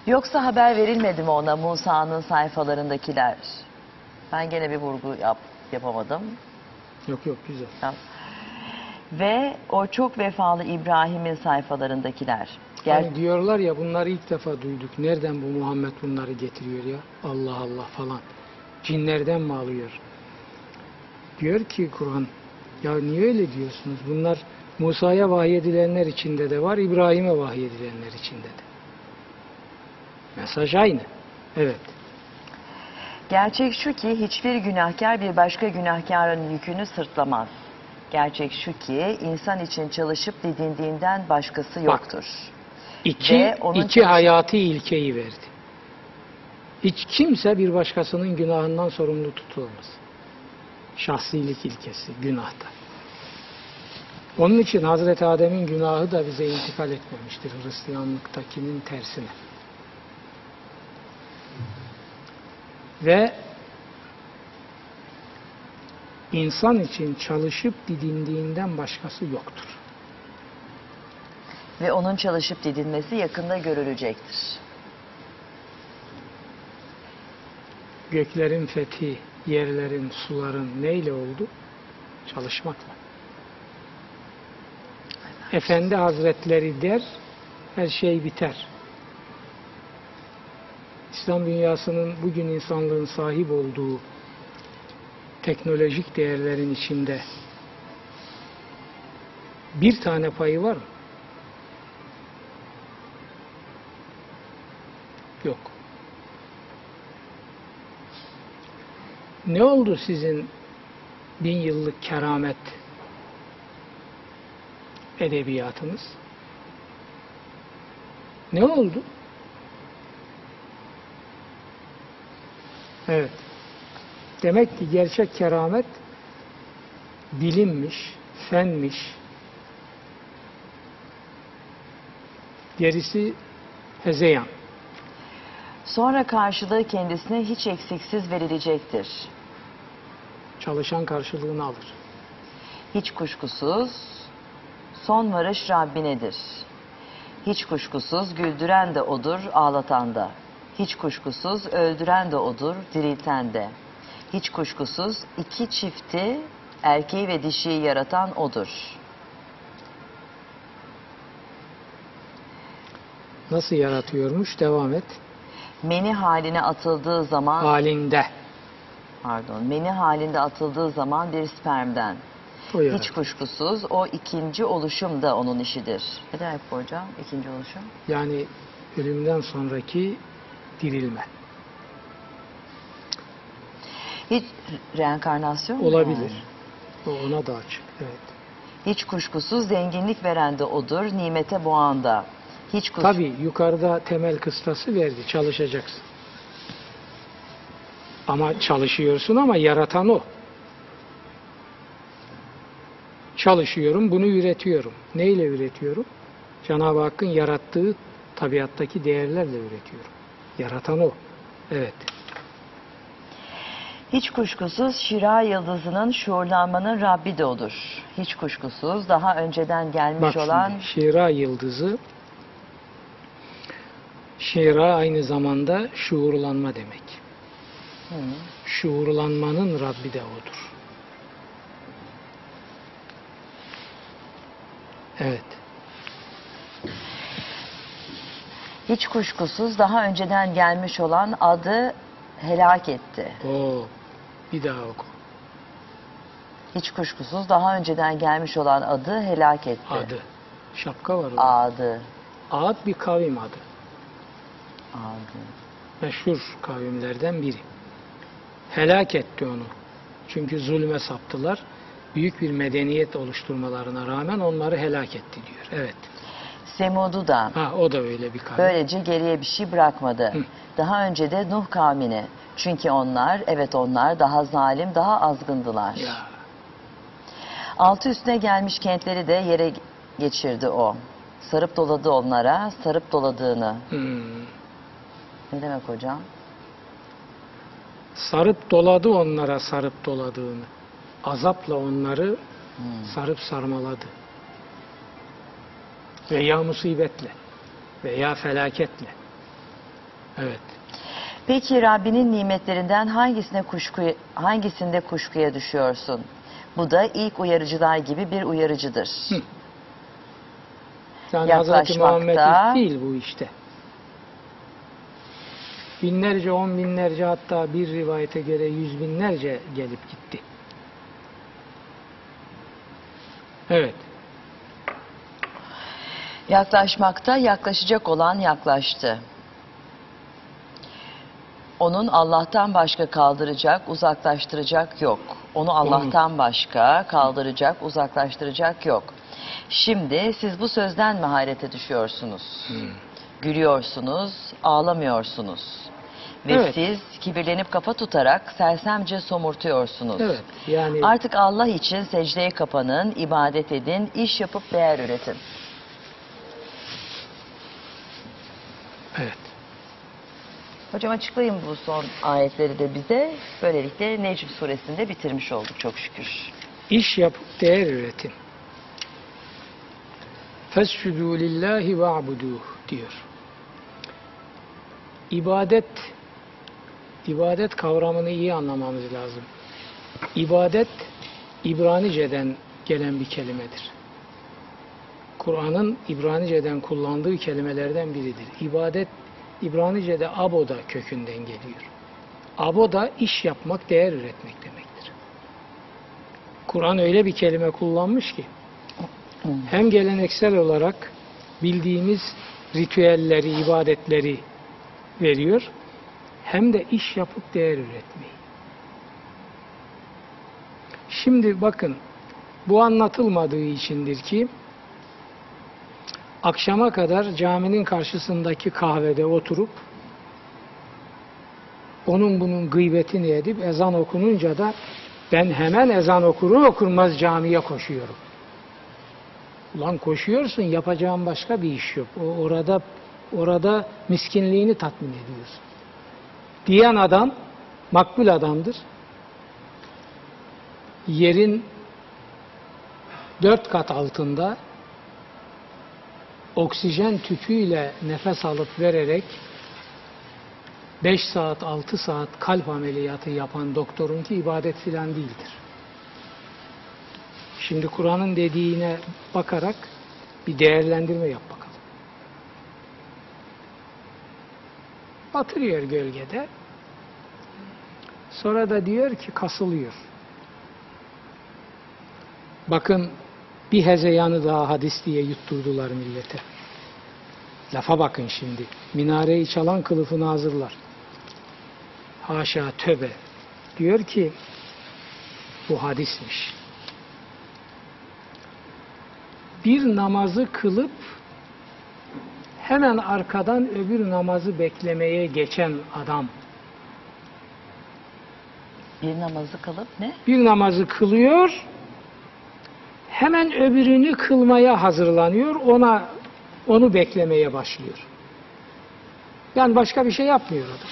Yoksa haber verilmedi mi ona Musa'nın sayfalarındakiler? Ben gene bir vurgu yap, yapamadım. Yok yok güzel. Ya. Ve o çok vefalı İbrahim'in sayfalarındakiler. Ger- Hani diyorlar ya bunları ilk defa duyduk. Nereden bu Muhammed bunları getiriyor ya? Allah Allah falan. Cinlerden mi alıyor? Diyor ki Kur'an ya niye öyle diyorsunuz? Bunlar Musa'ya vahyedilenler içinde de var, İbrahim'e vahyedilenler içinde de. Mesaj aynı. Evet. Gerçek şu ki hiçbir günahkar bir başka günahkarın yükünü sırtlamaz. Gerçek şu ki insan için çalışıp didindiğinden başkası yoktur. İki, onun iki çalış- hayati ilkeyi verdi. Hiç kimse bir başkasının günahından sorumlu tutulmaz. Şahsilik ilkesi günahta. Onun için Hazreti Adem'in günahı da bize intikal etmemiştir Hristiyanlıktakinin tersine. Ve insan için çalışıp didindiğinden başkası yoktur. ve onun çalışıp didinmesi yakında görülecektir. Göklerin fethi, yerlerin, suların neyle oldu? Çalışmakla. Efendi Hazretleri der, her şey biter. İslam dünyasının bugün insanlığın sahip olduğu teknolojik değerlerin içinde bir tane payı var mı? Yok. Ne oldu sizin bin yıllık keramet edebiyatınız? Ne oldu? Evet. Demek ki gerçek keramet bilimmiş, fenmiş. Gerisi hezeyan. Sonra karşılığı kendisine hiç eksiksiz verilecektir. Çalışan karşılığını alır. Hiç kuşkusuz son varış Rabbinedir. Hiç kuşkusuz güldüren de odur, ağlatan da. Hiç kuşkusuz öldüren de odur, dirilten de. Hiç kuşkusuz iki çifti, erkeği ve dişiyi yaratan odur. Nasıl yaratıyormuş? Devam et. Meni haline atıldığı zaman, Halinde. Pardon, meni halinde atıldığı zaman bir spermden. O. Hiç kuşkusuz o ikinci oluşum da onun işidir. Ne demek bu hocam? İkinci oluşum? Yani ölümden sonraki dirilme. Hiç reenkarnasyon mu Olabilir. yani? O ona da açık. Evet. Hiç kuşkusuz zenginlik veren de odur, nimete boğan da. Hiç kuş... Tabii yukarıda temel kıstası verdi. Çalışacaksın. Ama çalışıyorsun ama yaratan o. Çalışıyorum, bunu üretiyorum. Neyle üretiyorum? Cenab-ı Hakk'ın yarattığı tabiattaki değerlerle üretiyorum. Yaratan o. Evet. Hiç kuşkusuz Şira yıldızının şuurlanmanın Rabbi de odur. Hiç kuşkusuz daha önceden gelmiş Bak olan şimdi Şira yıldızı Şira aynı zamanda şuurlanma demek. Hı. Şuurlanmanın Rabbi de odur. Evet. hiç kuşkusuz daha önceden gelmiş olan adı helak etti. O bir daha oku. Hiç kuşkusuz daha önceden gelmiş olan adı helak etti. Adı. Şapka var orada. Adı. Ad bir kavim adı. Adı. Meşhur kavimlerden biri. Helak etti onu. Çünkü zulme saptılar. Büyük bir medeniyet oluşturmalarına rağmen onları helak etti diyor. Evet. Semud'u da Ha o da öyle bir kavim. böylece geriye bir şey bırakmadı. Hı. Daha önce de Nuh kavmini. Çünkü onlar, evet onlar daha zalim, daha azgındılar. Ya. Altı üstüne gelmiş kentleri de yere geçirdi o. Sarıp doladı onlara, sarıp doladığını. Hmm. Ne demek hocam? Sarıp doladı onlara sarıp doladığını. Azapla onları Hmm. sarıp sarmaladı. Veya musibetle. Veya felaketle. Evet. Peki Rabbinin nimetlerinden hangisine kuşku, hangisinde kuşkuya düşüyorsun? Bu da ilk uyarıcılar gibi bir uyarıcıdır. Hı. Yani Hazreti. Muhammed değil bu işte. Binlerce, on binlerce hatta bir rivayete göre yüz binlerce gelip gitti. Evet. Yaklaşmakta, yaklaşacak olan yaklaştı. Onun Allah'tan başka kaldıracak, uzaklaştıracak yok. Onu Allah'tan başka kaldıracak, uzaklaştıracak yok. Şimdi siz bu sözden mi hayrete düşüyorsunuz? Gülüyorsunuz, ağlamıyorsunuz. Ve Evet. siz kibirlenip kafa tutarak sersemce somurtuyorsunuz. Evet. Yani Artık Allah için secdeye kapanın, ibadet edin, iş yapıp değer üretin. evet. Hocam açıklayın bu son ayetleri de bize. Böylelikle Necm suresinde bitirmiş olduk çok şükür. İş yapıp değer üretin. Fescudu lillahi ve'buduh diyor. İbadet ibadet kavramını iyi anlamamız lazım. İbadet İbranice'den gelen bir kelimedir. Kur'an'ın İbranice'den kullandığı kelimelerden biridir. İbadet İbranice'de aboda kökünden geliyor. Aboda iş yapmak, değer üretmek demektir. Kur'an öyle bir kelime kullanmış ki hem geleneksel olarak bildiğimiz ritüelleri, ibadetleri veriyor hem de iş yapıp değer üretmeyi. Şimdi bakın bu anlatılmadığı içindir ki akşama kadar caminin karşısındaki kahvede oturup onun bunun gıybetini edip ezan okununca da ben hemen ezan okurur okurmaz camiye koşuyorum. Ulan koşuyorsun yapacağın başka bir iş yok. O orada orada miskinliğini tatmin ediyorsun. Diyen adam makbul adamdır. Yerin dört kat altında oksijen tüpüyle nefes alıp vererek 5 saat 6 saat kalp ameliyatı yapan doktorunki ibadet filan değildir. Şimdi Kur'an'ın dediğine bakarak bir değerlendirme yap bakalım. Batırıyor gölgede. Sonra da diyor ki kasılıyor. Bakın bir hezeyanı daha hadis diye yutturdular millete. Lafa bakın şimdi. Minareyi çalan kılıfını hazırlar. Haşa töbe. Diyor ki bu hadismiş. Bir namazı kılıp hemen arkadan öbür namazı beklemeye geçen adam Bir namazı kalıp ne? bir namazı kılıyor, hemen öbürünü kılmaya hazırlanıyor, ona onu beklemeye başlıyor. Yani başka bir şey yapmıyor adam.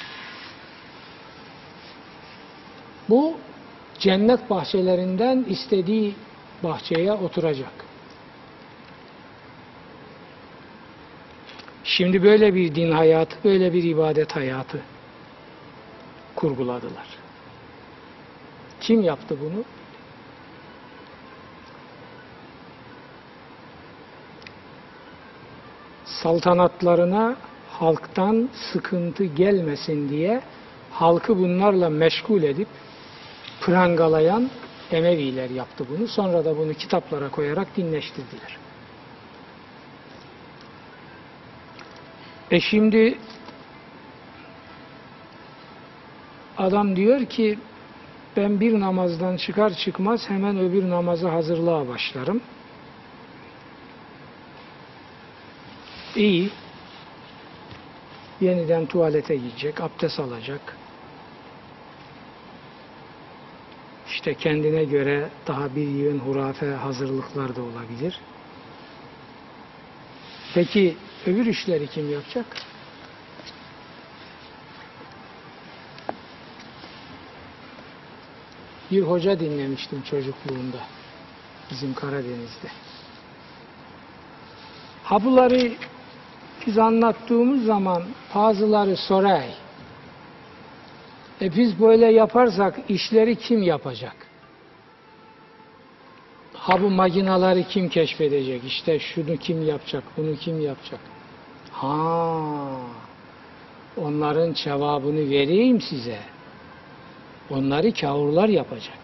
Bu cennet bahçelerinden istediği bahçeye oturacak. Şimdi böyle bir din hayatı, böyle bir ibadet hayatı kurguladılar. Kim yaptı bunu? Saltanatlarına halktan sıkıntı gelmesin diye halkı bunlarla meşgul edip prangalayan Emeviler yaptı bunu. Sonra da bunu kitaplara koyarak dinleştirdiler. E şimdi adam diyor ki ben bir namazdan çıkar çıkmaz hemen öbür namaza hazırlığa başlarım. İyi. Yeniden tuvalete gidecek, abdest alacak. İşte kendine göre daha bir yığın hurafe hazırlıklar da olabilir. Peki öbür işleri kim yapacak? Bir hoca dinlemiştim çocukluğunda. Bizim Karadeniz'de. Ha bunları biz anlattığımız zaman bazıları soray. E biz böyle yaparsak işleri kim yapacak? Ha bu makinaları kim keşfedecek? İşte şunu kim yapacak? Bunu kim yapacak? Ha, onların cevabını vereyim size. Onları kavurlar yapacak.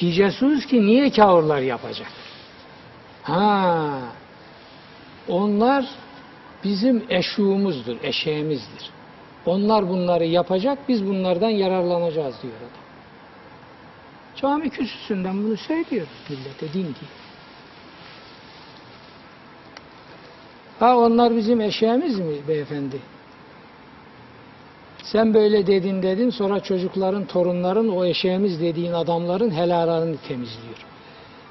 Diyeceksiniz ki niye kavurlar yapacak? Ha, onlar bizim eşuğumuzdur, eşeğimizdir. Onlar bunları yapacak, biz bunlardan yararlanacağız diyor adam. Cami kürsüsünden bunu söylüyor millete, din diye. Ha onlar bizim eşeğimiz mi beyefendi? Sen böyle dedin dedin sonra çocukların, torunların o eşeğimiz dediğin adamların helalarını temizliyor.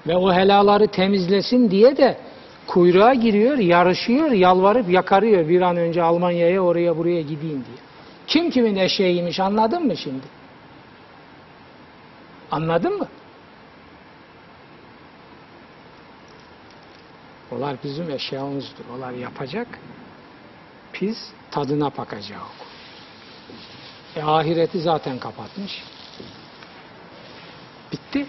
Ve o helaları temizlesin diye de kuyruğa giriyor, yarışıyor, yalvarıp yakarıyor bir an önce Almanya'ya oraya buraya gideyim diye. Kim kimin eşeğiymiş anladın mı şimdi? Anladın mı? Onlar bizim eşyamızdır. Onlar yapacak. Biz tadına bakacağız. E, ahireti zaten kapatmış. Bitti.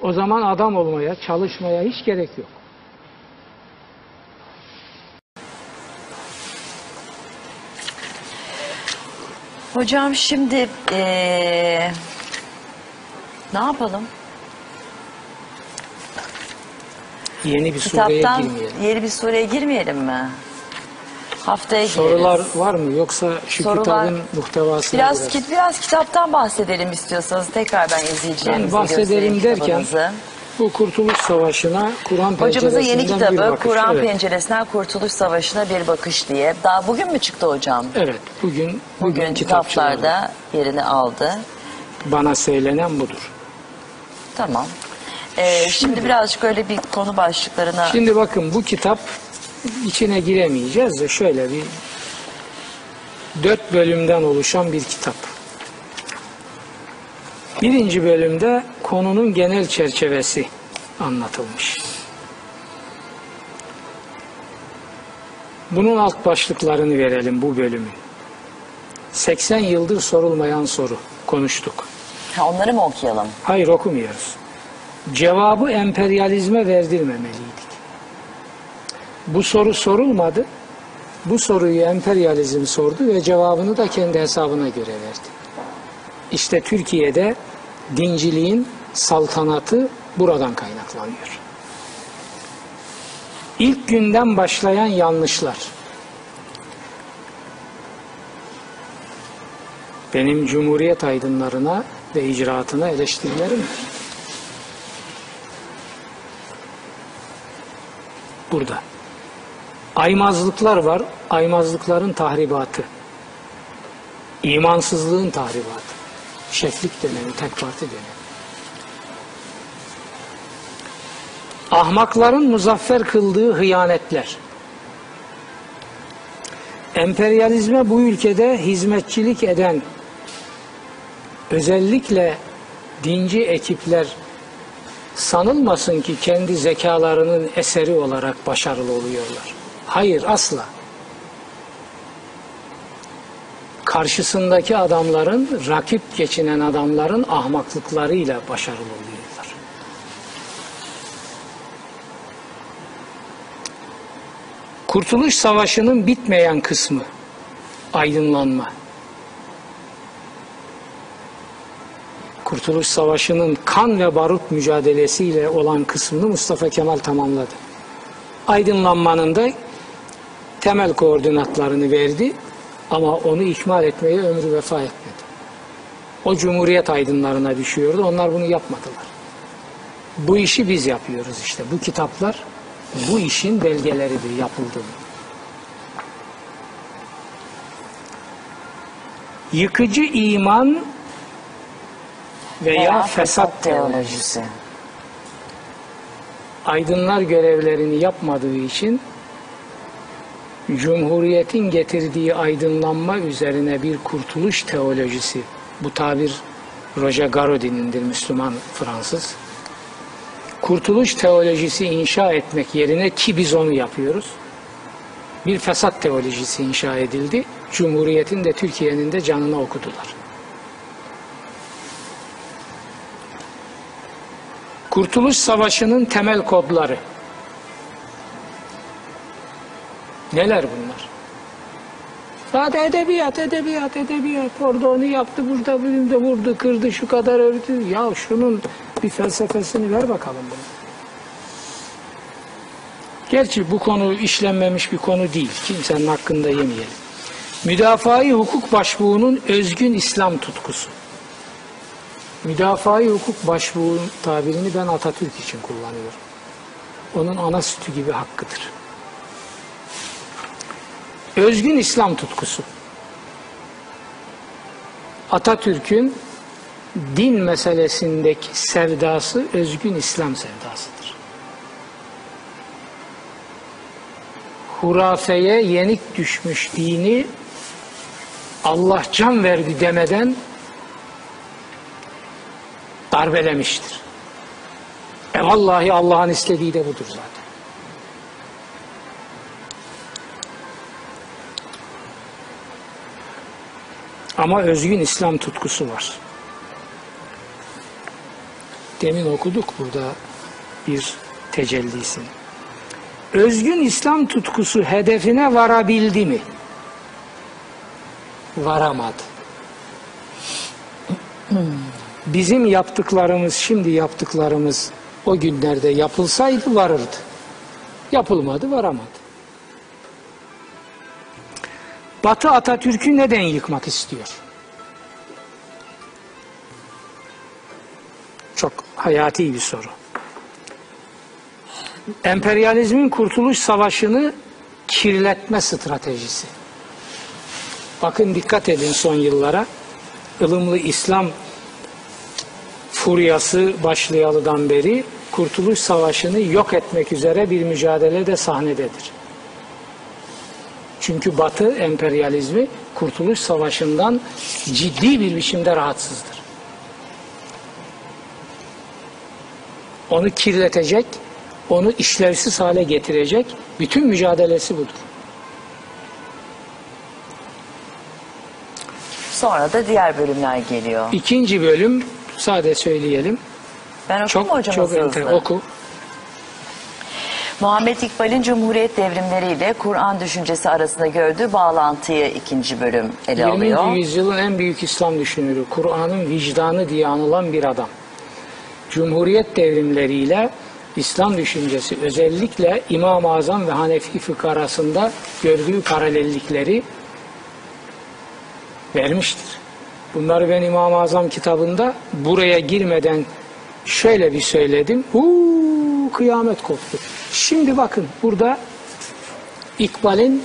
O zaman adam olmaya, çalışmaya hiç gerek yok. Hocam şimdi eee, ne yapalım? Yeni bir sureye Kitaptan girmeyelim. yeni bir soruya girmeyelim mi? Haftaya Sorular gireriz. var mı? Yoksa şu Sorular- kitabın muhtevasına Biraz, biraz... kit, biraz kitaptan bahsedelim istiyorsanız. Tekrar ben izleyicilerimize Ben bahsedelim derken kitabınızı. bu Kurtuluş Savaşı'na Kur'an Hocamızın yeni penceresinden kitabı. Kur'an evet. Penceresinden Kurtuluş Savaşı'na bir bakış diye. Daha bugün mü çıktı hocam? Evet, bugün bugün, Bugün kitaplarda yerini aldı. bana söylenen budur. Tamam. Ee, şimdi birazcık öyle bir konu başlıklarına Şimdi bakın bu kitap içine giremeyeceğiz de şöyle bir dört bölümden oluşan bir kitap. Birinci bölümde konunun genel çerçevesi anlatılmış. Bunun alt başlıklarını verelim bu bölümün. 80 yıldır sorulmayan soru konuştuk. Ha, onları mı okuyalım? Hayır okumuyoruz. Cevabı emperyalizme verdirmemeliydik. Bu soru sorulmadı. Bu soruyu emperyalizm sordu ve cevabını da kendi hesabına göre verdi. İşte Türkiye'de dinciliğin saltanatı buradan kaynaklanıyor. İlk günden başlayan yanlışlar. Benim Cumhuriyet aydınlarına ve icraatına eleştirilerim. Burada. Aymazlıklar var. Aymazlıkların tahribatı. İmansızlığın tahribatı. Şeflik dönemi, tek parti dönemi. Ahmakların muzaffer kıldığı hıyanetler. Emperyalizme bu ülkede hizmetçilik eden özellikle dinci ekipler sanılmasın ki kendi zekalarının eseri olarak başarılı oluyorlar. Hayır asla. Karşısındaki adamların, rakip geçinen adamların ahmaklıklarıyla başarılı oluyorlar. Kurtuluş Savaşı'nın bitmeyen kısmı aydınlanma. Kurtuluş Savaşı'nın kan ve barut mücadelesiyle olan kısmını Mustafa Kemal tamamladı. Aydınlanmanın da temel koordinatlarını verdi ama onu ikmal etmeye ömrü vefa etmedi. O Cumhuriyet aydınlarına düşüyordu. Onlar bunu yapmadılar. Bu işi biz yapıyoruz işte. Bu kitaplar bu işin belgeleridir yapıldığı. Yıkıcı iman veya fesat teolojisi. Aydınlar görevlerini yapmadığı için Cumhuriyetin getirdiği aydınlanma üzerine bir kurtuluş teolojisi. Bu tabir Roger Garodin'indir Müslüman Fransız. Kurtuluş teolojisi inşa etmek yerine ki biz onu yapıyoruz. Bir fesat teolojisi inşa edildi. Cumhuriyetin de Türkiye'nin de canına okudular. Kurtuluş Savaşı'nın temel kodları. Neler bunlar? Zaten edebiyat, edebiyat, edebiyat. Orada onu yaptı, burada da vurdu, kırdı, şu kadar öldü. Ya şunun bir felsefesini ver bakalım bunu. Gerçi bu konu işlenmemiş bir konu değil. Kimsenin hakkında yemeyelim. Müdafaa-i hukuk başbuğunun özgün İslam tutkusu. Müdafaa-i hukuk başbuğu tabirini ben Atatürk için kullanıyorum. Onun ana sütü gibi hakkıdır. Özgün İslam tutkusu. Atatürk'ün din meselesindeki sevdası özgün İslam sevdasıdır. Hurafeye yenik düşmüş dini Allah can verdi demeden darbelemiştir. E vallahi Allah'ın istediği de budur zaten. Ama özgün İslam tutkusu var. Demin okuduk burada bir tecellisini. Özgün İslam tutkusu hedefine varabildi mi? Varamadı. Bizim yaptıklarımız, şimdi yaptıklarımız o günlerde yapılsaydı varırdı. Yapılmadı, varamadı. Batı Atatürk'ü neden yıkmak istiyor? Çok hayati bir soru. Emperyalizmin kurtuluş savaşını kirletme stratejisi. Bakın dikkat edin son yıllara. ılımlı İslam furyası başlayalıdan beri Kurtuluş Savaşı'nı yok etmek üzere bir mücadelede sahnededir. Çünkü Batı emperyalizmi Kurtuluş Savaşı'ndan ciddi bir biçimde rahatsızdır. Onu kirletecek, onu işlevsiz hale getirecek bütün mücadelesi budur. Sonra da diğer bölümler geliyor. İkinci bölüm sade söyleyelim. Ben okuyayım Çok hocam çok enter oku. Muhammed İkbal'in Cumhuriyet devrimleriyle Kur'an düşüncesi arasında gördüğü bağlantıyı ikinci bölüm ele 20. alıyor. yüzyılın en büyük İslam düşünürü, Kur'an'ın vicdanı diye anılan bir adam. Cumhuriyet devrimleriyle İslam düşüncesi özellikle İmam-ı Azam ve Hanefi fıkıh arasında gördüğü paralellikleri vermiştir. Bunları ben İmam-ı Azam kitabında buraya girmeden şöyle bir söyledim. Uuu kıyamet koptu. Şimdi bakın burada İkbal'in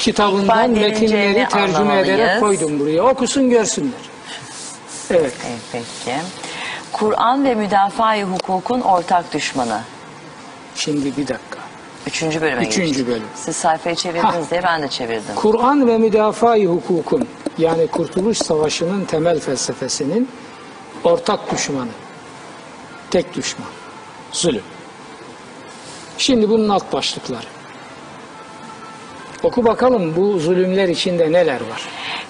kitabından İkbal metinleri tercüme ederek koydum buraya. Okusun görsünler. Evet. Evet, peki. Kur'an ve müdafaa-i hukukun ortak düşmanı. Şimdi bir dakika. Üçüncü bölüme Üçüncü geçtik. bölüm. Siz sayfayı çevirdiniz diye ben de çevirdim. Kur'an ve müdafaa-i hukukun yani Kurtuluş Savaşı'nın temel felsefesinin ortak düşmanı. Tek düşman. Zulüm. Şimdi bunun alt başlıkları. Oku bakalım bu zulümler içinde neler var.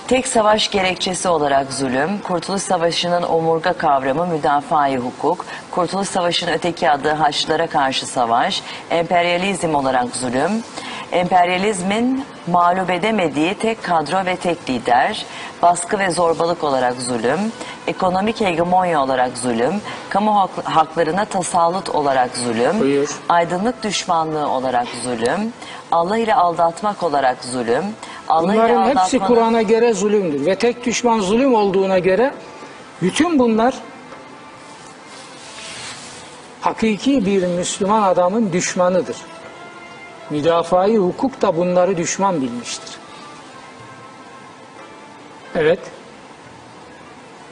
Tek savaş gerekçesi olarak zulüm, Kurtuluş Savaşı'nın omurga kavramı müdafaa-i hukuk, Kurtuluş Savaşı'nın öteki adı Haçlılara karşı savaş, emperyalizm olarak zulüm, emperyalizmin mağlup edemediği tek kadro ve tek lider, baskı ve zorbalık olarak zulüm, ekonomik hegemonya olarak zulüm, kamu hak- haklarına tasallut olarak zulüm, Buyur. aydınlık düşmanlığı olarak zulüm, Allah ile aldatmak olarak zulüm, Allah ile Bunların hepsi aldatmanın- Kur'an'a göre zulümdür. Ve tek düşman zulüm olduğuna göre bütün bunlar hakiki bir Müslüman adamın düşmanıdır. Müdafaa-i hukuk da bunları düşman bilmiştir. Evet.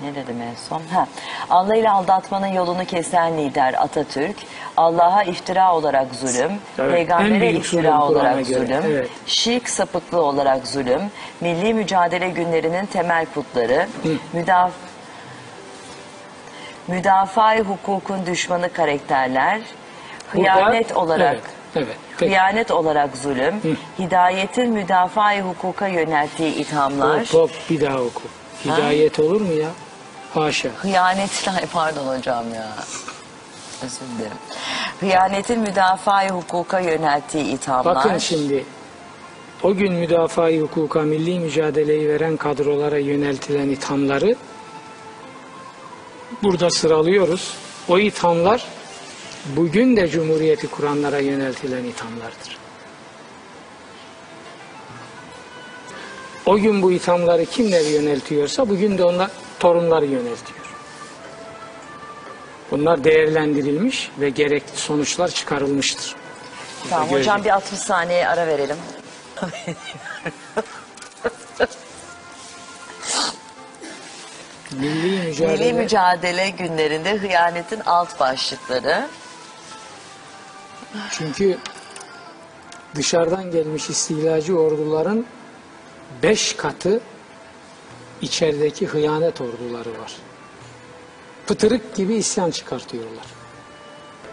Ne dedim en son? Ha. Allah ile aldatmanın yolunu kesen lider Atatürk, Allah'a iftira olarak zulüm, Evet, peygambere iftira olarak göre, zulüm, evet. şirk sapıklığı olarak zulüm, milli mücadele günlerinin temel putları, müdaf müdafaa hukukun düşmanı karakterler, Burada- hıyanet olarak Evet. Evet. Peki. Hıyanet olarak zulüm, hidayetin müdafaa hukuka yönelttiği ithamlar, Hop hop bir daha oku. Hidayet olur mu ya? Haşa. Hıyanetin, ay pardon hocam ya. Özür dilerim. Hıyanetin müdafaa hukuka yönelttiği ithamlar. Bakın şimdi o gün müdafaa-i hukuka milli mücadeleyi veren kadrolara yöneltilen ithamları burada sıralıyoruz. O ithamlar bugün de Cumhuriyeti kuranlara yöneltilen ithamlardır. O gün bu ithamları kimler yöneltiyorsa bugün de onlar torunları yöneltiyor. Bunlar değerlendirilmiş ve gerekli sonuçlar çıkarılmıştır. Tamam Görecek. hocam bir 60 saniye ara verelim. Milli mücadele. Milli mücadele günlerinde hıyanetin alt başlıkları. Çünkü dışarıdan gelmiş istilacı orduların beş katı içerideki hıyanet orduları var. Pıtırık gibi isyan çıkartıyorlar.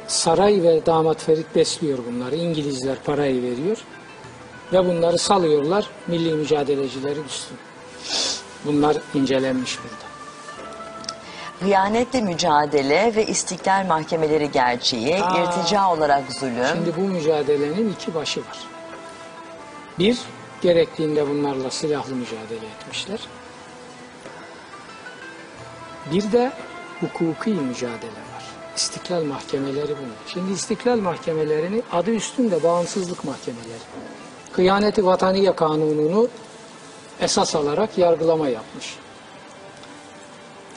saray ve damat Ferit besliyor bunları. İngilizler parayı veriyor. Ve bunları salıyorlar milli mücadelecilerin üstüne. Bunlar incelenmiş burada. Hıyanetle mücadele ve istiklal mahkemeleri gerçeği, Aa. irtica olarak zulüm. Şimdi bu mücadelenin iki başı var. Bir, gerektiğinde bunlarla silahlı mücadele etmişler. Bir de hukuki mücadele var. İstiklal mahkemeleri bunlar. Şimdi istiklal mahkemelerini adı üstünde bağımsızlık mahkemeleri. Kıyaneti Vataniye Kanunu'nu esas alarak yargılama yapmış.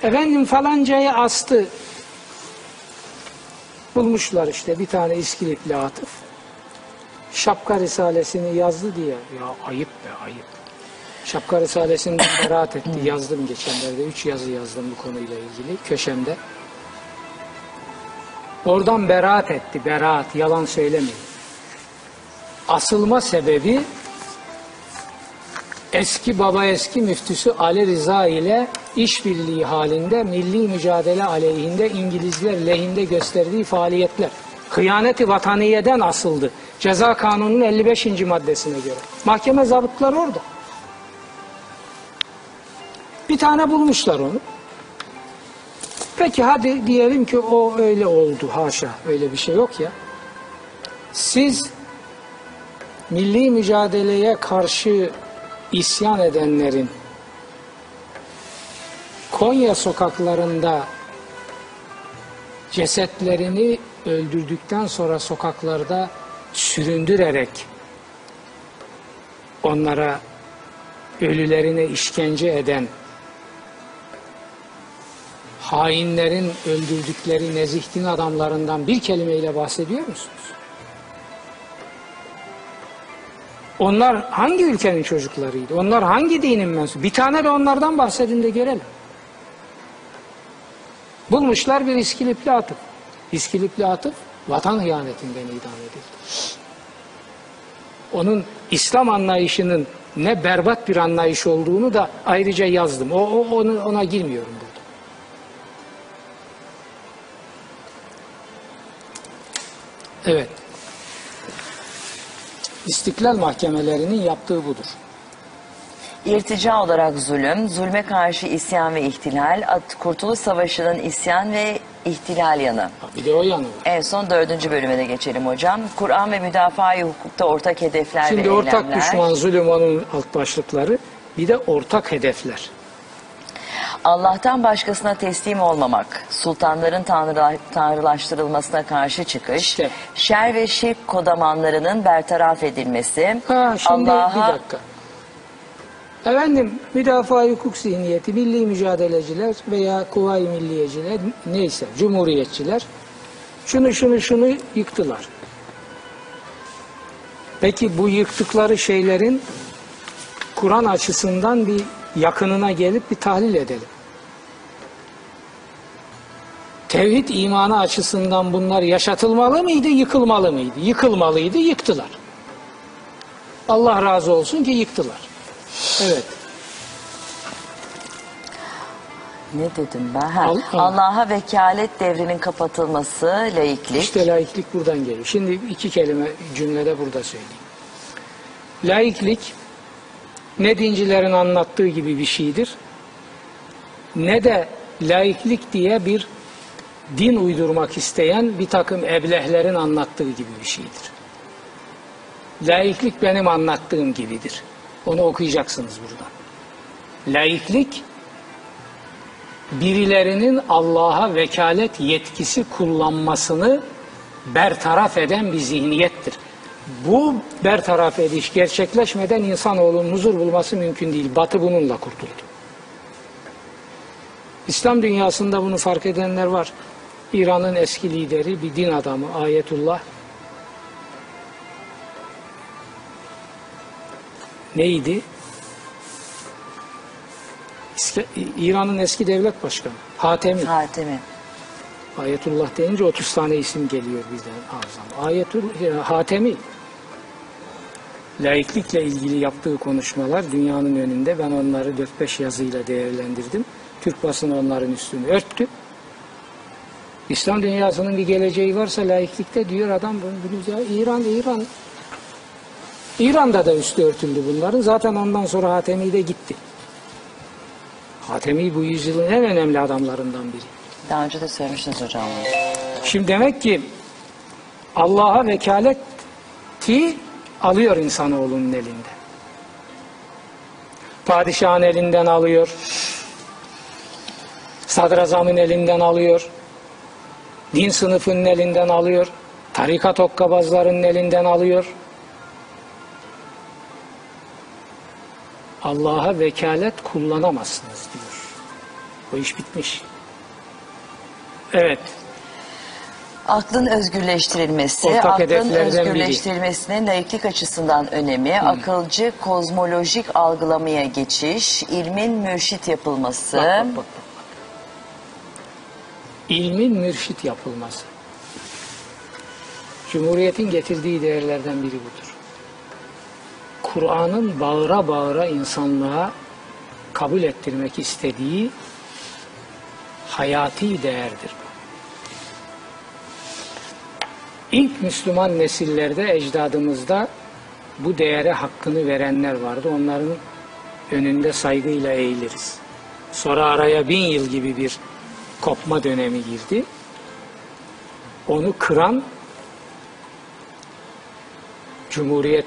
Efendim falancayı astı. Bulmuşlar işte bir tane İskilipli Atıf. Şapka Risalesini yazdı diye. Ya ayıp be ayıp. Şapka Risalesinden beraat etti. Yazdım geçenlerde. Üç yazı yazdım bu konuyla ilgili. Köşemde. Oradan beraat etti. Beraat. Yalan söylemeyin. Asılma sebebi eski baba eski müftüsü Ali Rıza ile işbirliği halinde milli mücadele aleyhinde İngilizler lehinde gösterdiği faaliyetler. Hıyaneti vataniyeden asıldı. Ceza kanununun 55. maddesine göre. Mahkeme zabıtları orada. Bir tane bulmuşlar onu. Peki hadi diyelim ki o öyle oldu haşa öyle bir şey yok ya. Siz milli mücadeleye karşı isyan edenlerin Konya sokaklarında cesetlerini öldürdükten sonra sokaklarda süründürerek onlara ölülerine işkence eden hainlerin öldürdükleri nezih din adamlarından bir kelimeyle bahsediyor musunuz? Onlar hangi ülkenin çocuklarıydı? Onlar hangi dinin mensubu? Bir tane de onlardan bahsedin de görelim. Bulmuşlar bir İskilipli atıf. İskilipli atıf vatan hıyanetinden idam edildi. Onun İslam anlayışının ne berbat bir anlayış olduğunu da ayrıca yazdım. O, o onu, ona girmiyorum burada. Evet. İstiklal mahkemelerinin yaptığı budur. İrtica olarak zulüm, zulme karşı isyan ve ihtilal, At- Kurtuluş Savaşı'nın isyan ve ihtilal yanı. Bir de o yanı var. En son dördüncü bölüme de geçelim hocam. Kur'an ve müdafaa hukukta ortak hedefler ve Şimdi ortak eylemler. düşman zulüm onun alt başlıkları. Bir de ortak hedefler. Allah'tan başkasına teslim olmamak, sultanların tanrıla- tanrılaştırılmasına karşı çıkış, İşte. şer ve şirk kodamanlarının bertaraf edilmesi, Ha şimdi bir Allah'a dakika. Efendim müdafaa hukuk zihniyeti, milli mücadeleciler veya kuvayi milliyeciler neyse cumhuriyetçiler şunu şunu şunu yıktılar. Peki bu yıktıkları şeylerin Kur'an açısından bir yakınına gelip bir tahlil edelim. Tevhid imanı açısından bunlar yaşatılmalı mıydı, yıkılmalı mıydı? Yıkılmalıydı, yıktılar. Allah razı olsun ki yıktılar. Evet. ne dedim ben? Ha, Al- al. Allah'a vekalet devrinin kapatılması, laiklik. İşte laiklik buradan geliyor. Şimdi iki kelime cümlede burada söyleyeyim. Laiklik ne dincilerin anlattığı gibi bir şeydir. Ne de laiklik diye bir din uydurmak isteyen bir takım eblehlerin anlattığı gibi bir şeydir. Laiklik benim anlattığım gibidir. Onu okuyacaksınız buradan. Laiklik birilerinin Allah'a vekalet yetkisi kullanmasını bertaraf eden bir zihniyettir. Bu bertaraf ediş gerçekleşmeden insanoğlunun huzur bulması mümkün değil. Batı bununla kurtuldu. İslam dünyasında bunu fark edenler var. İran'ın eski lideri bir din adamı Ayetullah neydi? İran'ın eski devlet başkanı Hatemi. Hatemi. Ayetullah deyince 30 tane isim geliyor birden ağzıma. Ayetullah Hatemi laiklikle ilgili yaptığı konuşmalar dünyanın önünde. Ben onları 4-5 yazıyla değerlendirdim. Türk basını onların üstünü örttü. İslam dünyasının bir geleceği varsa laiklikte diyor adam bunu ya İran İran İran'da da üstü örtüldü bunların. Zaten ondan sonra Hatemi de gitti. Hatemi bu yüzyılın en önemli adamlarından biri. Daha önce de söylemiştiniz hocam. Şimdi demek ki Allah'a vekaleti alıyor insanoğlunun elinde. Padişahın elinden alıyor. Sadrazamın elinden alıyor. Din sınıfının elinden alıyor. Tarikat hokkabazlarının elinden alıyor. Allah'a vekalet kullanamazsınız diyor. O iş bitmiş. Evet. Aklın özgürleştirilmesi, Ortak aklın hedeflerden özgürleştirilmesinin laiklik açısından önemi, akılcı kozmolojik algılamaya geçiş, ilmin mürşit yapılması, Bak, bak, bak, bak. İlmin mürşit yapılması. Cumhuriyetin getirdiği değerlerden biri budur. Kur'an'ın bağıra bağıra insanlığa kabul ettirmek istediği hayati değerdir İlk Müslüman nesillerde ecdadımızda bu değere hakkını verenler vardı. Onların önünde saygıyla eğiliriz. Sonra araya bin yıl gibi bir kopma dönemi girdi. Onu kıran Cumhuriyet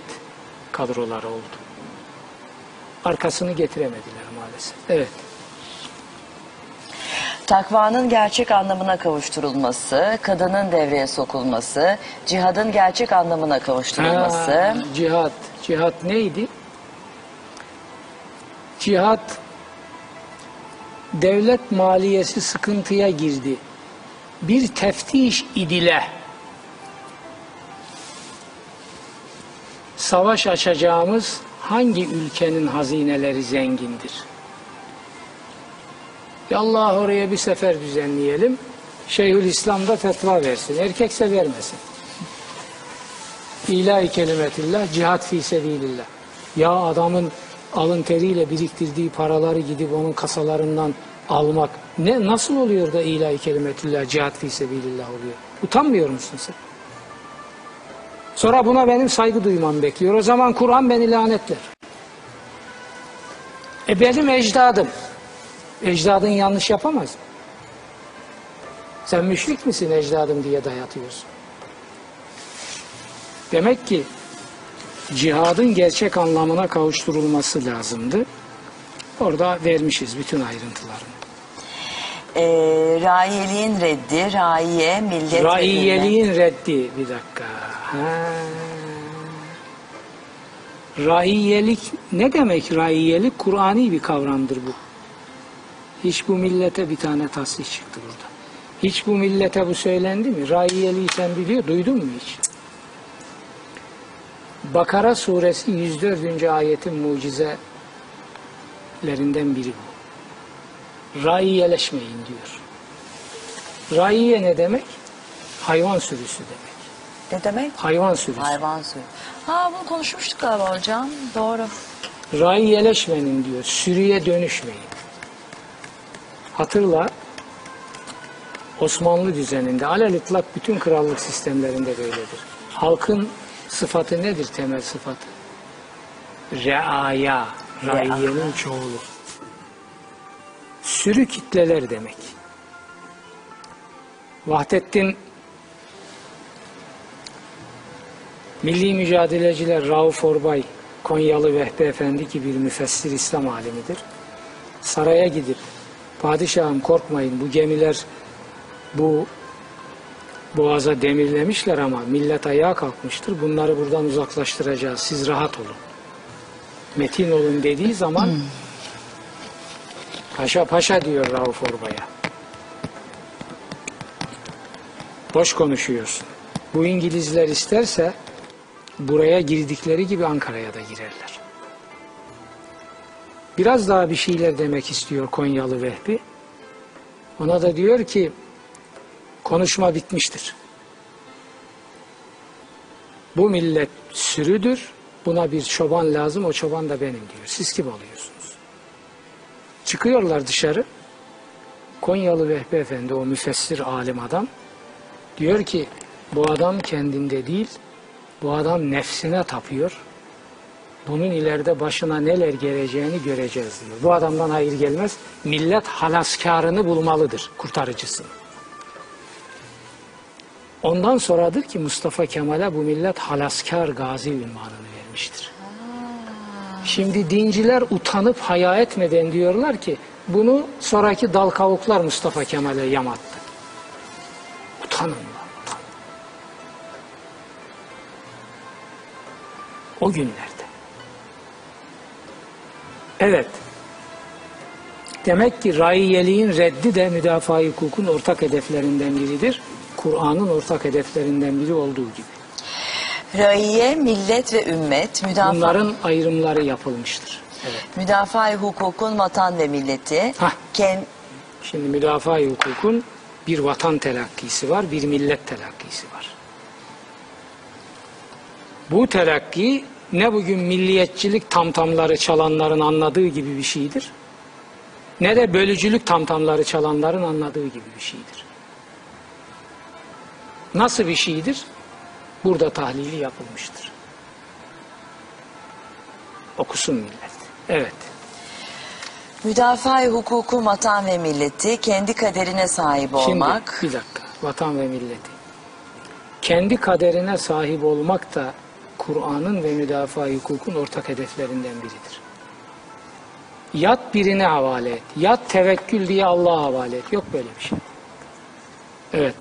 kadroları oldu. Arkasını getiremediler maalesef. Evet. Takvanın gerçek anlamına kavuşturulması, kadının devreye sokulması, cihadın gerçek anlamına kavuşturulması, Ha, cihat. Cihat neydi? Cihat devlet maliyesi sıkıntıya girdi. Bir teftiş idile savaş açacağımız hangi ülkenin hazineleri zengindir? Allah oraya bir sefer düzenleyelim. Şeyhülislam da fetva versin. Erkekse vermesin. İlahi kelimetillah, cihat fi sebilillah. Ya adamın alın teriyle biriktirdiği paraları gidip onun kasalarından almak ne nasıl oluyor da ilahi kelimetullah, cihat fi sebilillah oluyor? Utanmıyor musun sen? Sonra buna benim saygı duymam bekliyor. O zaman Kur'an beni lanetler. E benim ecdadım. Ecdadın yanlış yapamaz mı? Sen müşrik misin ecdadım diye dayatıyorsun. Demek ki cihadın gerçek anlamına kavuşturulması lazımdı. Orada vermişiz bütün ayrıntılarını. e, raiyeliğin reddi, raiye, millet Raiyeliğin reddi bir dakika. Ha. Raiyelik ne demek raiyelik? Kur'ani bir kavramdır bu. Hiç bu millete bir tane tasih çıktı burada. Hiç bu millete bu söylendi mi? Raiyeliği sen biliyor, duydun mu hiç? Bakara suresi 104. ayetin mucizelerinden biri bu. Raiyeleşmeyin diyor. Raiye ne demek? Hayvan sürüsü demek. Ne demek? Hayvan sürüsü. Hayvan suyu. Ha bunu konuşmuştuk galiba hocam. Doğru. Raiyeleşmenin diyor. Sürüye dönüşmeyin. Hatırla Osmanlı düzeninde alelitlak bütün krallık sistemlerinde böyledir. Halkın sıfatı nedir temel sıfatı? Reaya, raiyenin çoğulu. Sürü kitleler demek. Vahdettin Milli mücadeleciler Rauf Orbay, Konyalı Vehbi Efendi gibi bir müfessir İslam alimidir. Saraya gidip, padişahım korkmayın bu gemiler bu boğaza demirlemişler ama millet ayağa kalkmıştır. Bunları buradan uzaklaştıracağız. Siz rahat olun. Metin olun dediği zaman paşa paşa diyor Rauf Orbay'a. Boş konuşuyorsun. Bu İngilizler isterse buraya girdikleri gibi Ankara'ya da girerler. Biraz daha bir şeyler demek istiyor Konyalı Vehbi. Ona da diyor ki konuşma bitmiştir. Bu millet sürüdür. Buna bir çoban lazım. O çoban da benim diyor. Siz kim oluyorsunuz? Çıkıyorlar dışarı. Konyalı Vehbi Efendi o müfessir alim adam diyor ki bu adam kendinde değil bu adam nefsine tapıyor. Bunun ileride başına neler geleceğini göreceğiz diyor. Bu adamdan hayır gelmez. Millet halaskarını bulmalıdır, kurtarıcısını. Ondan sonradır ki Mustafa Kemal'e bu millet halaskar gazi ünvanını vermiştir. Şimdi dinciler utanıp haya etmeden diyorlar ki bunu sonraki dal kavuklar Mustafa Kemal'e yamattı. Utanın lan. O günlerde. Evet. Demek ki raiyeliğin reddi de müdafaa hukukun ortak hedeflerinden biridir. Kur'an'ın ortak hedeflerinden biri olduğu gibi. Raiye, millet ve ümmet, müdafaa, Bunların ayrımları yapılmıştır. Evet. müdafaa hukukun vatan ve milleti, Hah. ken, Şimdi müdafaa hukukun bir vatan telakkisi var, bir millet telakkisi var. Bu telakki ne bugün milliyetçilik tamtamları çalanların anladığı gibi bir şeydir, ne de bölücülük tamtamları çalanların anladığı gibi bir şeydir. Nasıl bir şeydir? Burada tahlili yapılmıştır. Okusun millet. Evet. müdafaa hukukun vatan ve milleti, kendi kaderine sahip olmak, Şimdi bir dakika. Vatan ve milleti. Kendi kaderine sahip olmak da Kur'an'ın ve müdafaa hukukun ortak hedeflerinden biridir. Yat birine havale et. Yat tevekkül diye Allah'a havale et. Yok böyle bir şey. Evet.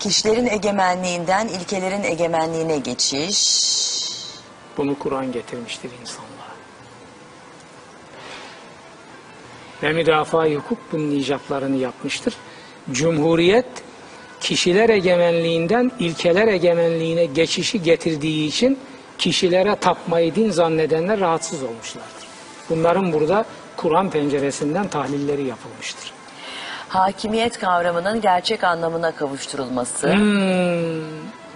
kişilerin egemenliğinden ilkelerin egemenliğine geçiş, Bunu Kur'an getirmiştir insanlığa. Ve müdafaa hukuk bunun icaplarını yapmıştır. Cumhuriyet kişiler egemenliğinden ilkeler egemenliğine geçişi getirdiği için kişilere tapmayı din zannedenler rahatsız olmuşlardır. Bunların burada Kur'an penceresinden tahlilleri yapılmıştır. hakimiyet kavramının gerçek anlamına kavuşturulması, Hmm,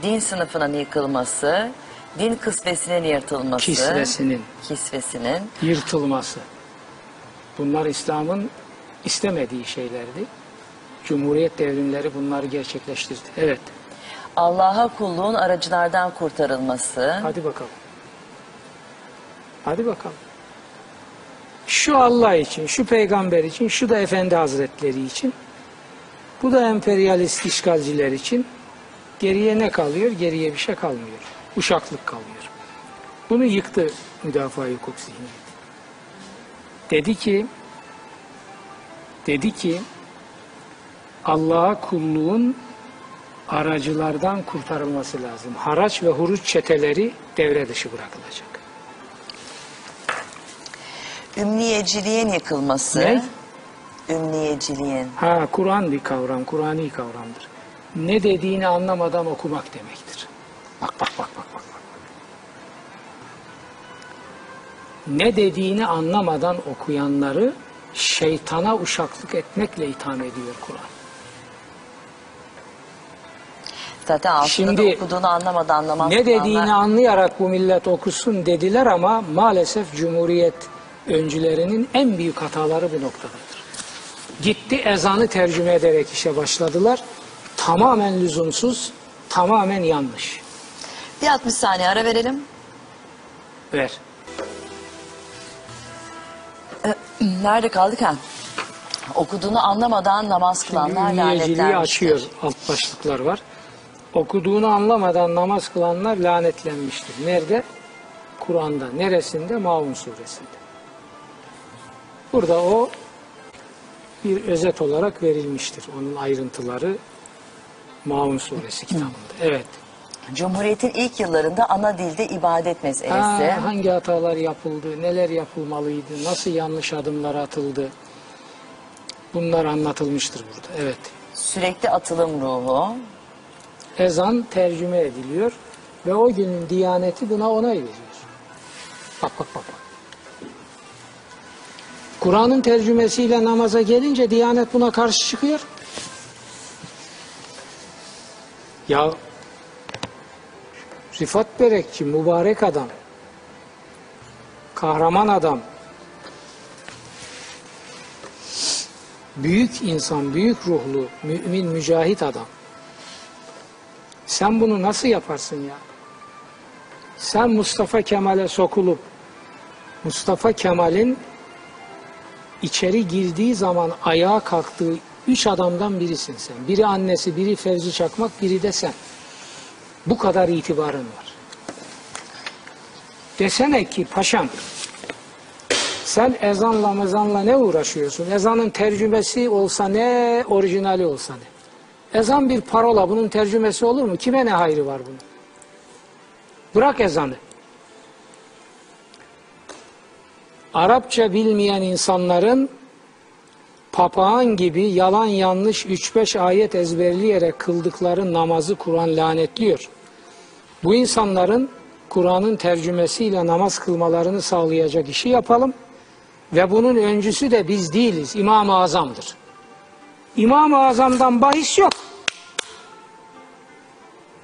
din sınıfının yıkılması, din kısvesinin yırtılması, kisvesinin kisvesinin, yırtılması. Bunlar İslam'ın istemediği şeylerdi. Cumhuriyet devrimleri bunları gerçekleştirdi. Evet. Allah'a kulluğun aracılardan kurtarılması, Hadi bakalım. Hadi bakalım. Şu Allah için, şu peygamber için, şu da Efendi Hazretleri için, bu da emperyalist işgalciler için geriye ne kalıyor? Geriye bir şey kalmıyor. Uşaklık kalıyor. Bunu yıktı müdafaa hukuk zihniyeti. Dedi ki, dedi ki, Allah'a kulluğun aracılardan kurtarılması lazım. Haraç ve huruç çeteleri devre dışı bırakılacak. ümniyeciliğin yıkılması, Ne? ümniyeciliğin, Ha Kur'an bir kavram, Kur'ani kavramdır. Ne dediğini anlamadan okumak demektir. Bak bak bak bak bak. bak. Ne dediğini anlamadan okuyanları şeytana uşaklık etmekle itham ediyor Kur'an. Zaten aslında Şimdi da okuduğunu anlamadan namaz Ne dediğini anlayarak bu millet okusun dediler ama maalesef Cumhuriyet öncülerinin en büyük hataları bu noktadadır. Gitti ezanı tercüme ederek işe başladılar. Tamamen lüzumsuz, tamamen yanlış. Bir 60 saniye ara verelim. Ver. Nerede kaldık ha? Okuduğunu anlamadan namaz kılanlar lanetlenmiştir. açıyor. Alt başlıklar var. Okuduğunu anlamadan namaz kılanlar lanetlenmiştir. Nerede? Kur'an'da. Neresinde? Maun suresinde. Burada o bir özet olarak verilmiştir. Onun ayrıntıları Maun suresi kitabında. Evet. Cumhuriyetin ilk yıllarında ana dilde ibadet meselesi. Ha, hangi hatalar yapıldı, neler yapılmalıydı, nasıl yanlış adımlar atıldı. Bunlar anlatılmıştır burada. Evet. Sürekli atılım ruhu. Ezan tercüme ediliyor ve o günün diyaneti buna onay veriyor. Bak bak bak. bak. Kur'an'ın tercümesiyle namaza gelince diyanet buna karşı çıkıyor. Ya Rifat Berekçi mübarek adam, kahraman adam, büyük insan, büyük ruhlu, mümin, mücahit adam. Sen bunu nasıl yaparsın ya? Sen Mustafa Kemal'e sokulup Mustafa Kemal'in içeri girdiği zaman ayağa kalktığı üç adamdan birisin sen. Biri annesi, biri Fevzi Çakmak, biri de sen. Bu kadar itibarın var. Desene ki paşam sen ezanla mezanla ne uğraşıyorsun? Ezanın tercümesi olsa ne, orijinali olsa ne? Ezan bir parola, bunun tercümesi olur mu? Kime ne hayrı var bunun? Bırak ezanı. Arapça bilmeyen insanların papağan gibi yalan yanlış 3-5 ayet ezberleyerek kıldıkları namazı Kur'an lanetliyor. Bu insanların Kur'an'ın tercümesiyle namaz kılmalarını sağlayacak işi yapalım. Ve bunun öncüsü de biz değiliz. İmam-ı Azam'dır. İmam-ı Azam'dan bahis yok.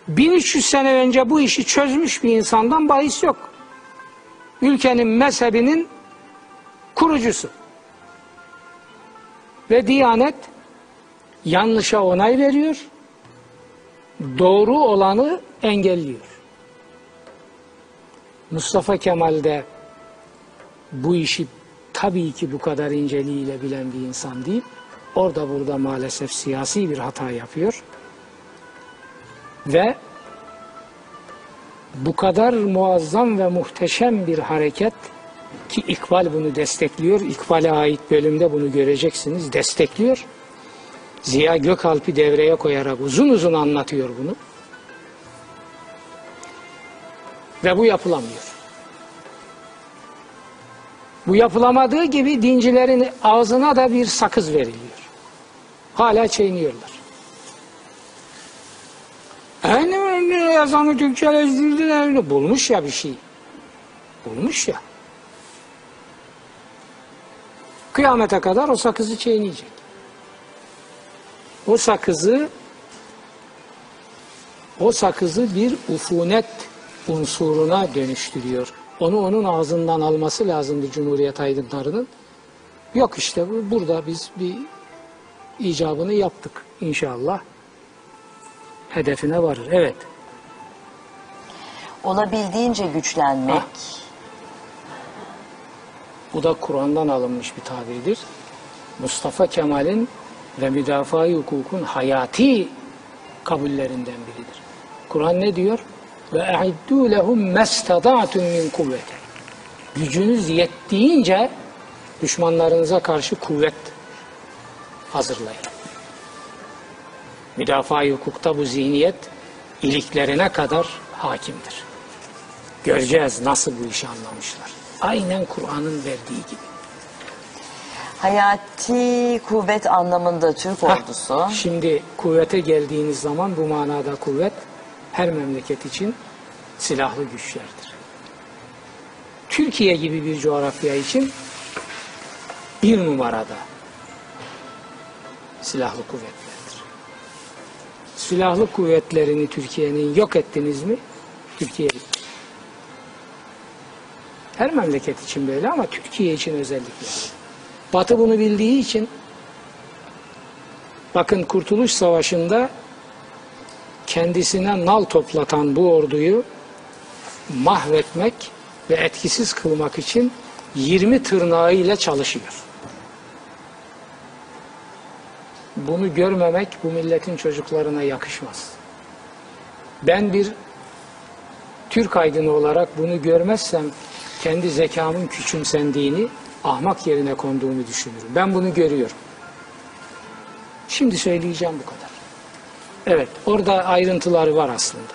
1300 sene önce bu işi çözmüş bir insandan bahis yok. Ülkenin mezhebinin kurucusu. Ve Diyanet yanlışa onay veriyor, doğru olanı engelliyor. Mustafa Kemal de bu işi tabii ki bu kadar inceliğiyle bilen bir insan değil. Orada burada maalesef siyasi bir hata yapıyor. Ve bu kadar muazzam ve muhteşem bir hareket ki İkbal bunu destekliyor. İkbal'e ait bölümde bunu göreceksiniz. Destekliyor. Ziya Gökalp'i devreye koyarak uzun uzun anlatıyor bunu. Ve bu yapılamıyor. Bu yapılamadığı gibi dincilerin ağzına da bir sakız veriliyor. Hala çiğniyorlar. Öyle yazanı Türkçeleştirdiler. Bulmuş ya bir şey. Bulmuş ya. Kıyamete kadar o sakızı çiğneyecek. O sakızı o sakızı bir ufunet unsuruna dönüştürüyor. Onu onun ağzından alması lazımdı Cumhuriyet aydınlarının. Yok işte bu, burada biz bir icabını yaptık inşallah. Hedefine varır. Evet. Olabildiğince güçlenmek. Ha. Bu da Kur'an'dan alınmış bir tabirdir. Mustafa Kemal'in ve müdafaa hukukun hayati kabullerinden biridir. Kur'an ne diyor? Ve e'iddu lehum mestada'tum min kuvvete. Gücünüz yettiğince düşmanlarınıza karşı kuvvet hazırlayın. Müdafaa hukukta bu zihniyet iliklerine kadar hakimdir. Göreceğiz nasıl bu işi anlamışlar. Aynen Kur'an'ın verdiği gibi. Hayati kuvvet anlamında Türk Hah, ordusu. Şimdi kuvvete geldiğiniz zaman bu manada kuvvet her memleket için silahlı güçlerdir. Türkiye gibi bir coğrafya için bir numarada silahlı kuvvetlerdir. Silahlı kuvvetlerini Türkiye'nin yok ettiniz mi? Türkiye. Her memleket için böyle ama Türkiye için özellikle. Batı bunu bildiği için bakın Kurtuluş Savaşı'nda kendisine nal toplatan bu orduyu mahvetmek ve etkisiz kılmak için 20 tırnağıyla çalışıyor. Bunu görmemek bu milletin çocuklarına yakışmaz. Ben bir Türk aydını olarak bunu görmezsem kendi zekamın küçümsendiğini, ahmak yerine konduğunu düşünürüm. Ben bunu görüyorum. Şimdi söyleyeceğim bu kadar. Evet, orada ayrıntıları var aslında.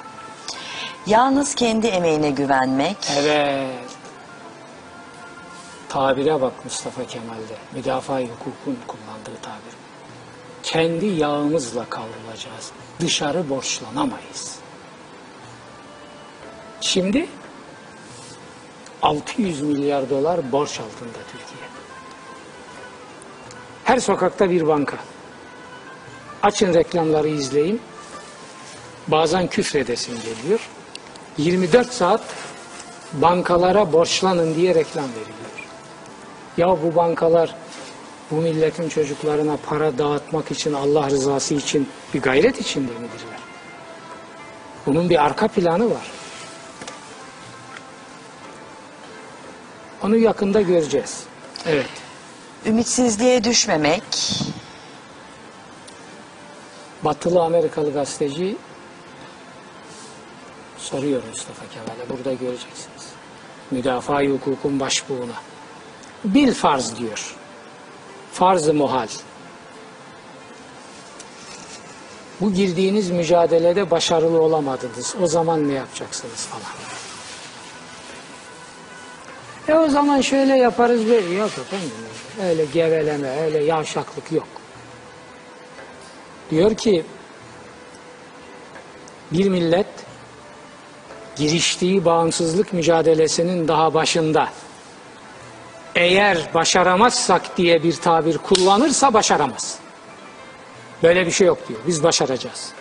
Yalnız kendi emeğine güvenmek. Evet. Tabire bak Mustafa Kemal'de. Müdafaa hukukun kullandığı tabir. Kendi yağımızla kavrulacağız. Dışarı borçlanamayız. Şimdi 600 milyar dolar borç altında Türkiye. Her sokakta bir banka. Açın reklamları izleyin. Bazen küfredesin geliyor. 24 saat bankalara borçlanın diye reklam veriliyor. Ya bu bankalar bu milletin çocuklarına para dağıtmak için, Allah rızası için bir gayret içinde midirler? Bunun bir arka planı var. Onu yakında göreceğiz. Evet. Ümitsizliğe düşmemek, Batılı Amerikalı gazeteci soruyor Mustafa Kemal'e. Burada göreceksiniz. Müdafaa hukukun başbuğuna. Bil farz diyor. Farz-ı muhal. Bu girdiğiniz mücadelede başarılı olamadınız. O zaman ne yapacaksınız falan. E o zaman şöyle yaparız böyle. Yok efendim. Öyle geveleme, öyle yavşaklık yok. Diyor ki bir millet giriştiği bağımsızlık mücadelesinin daha başında eğer başaramazsak diye bir tabir kullanırsa başaramaz. Böyle bir şey yok diyor. Biz başaracağız.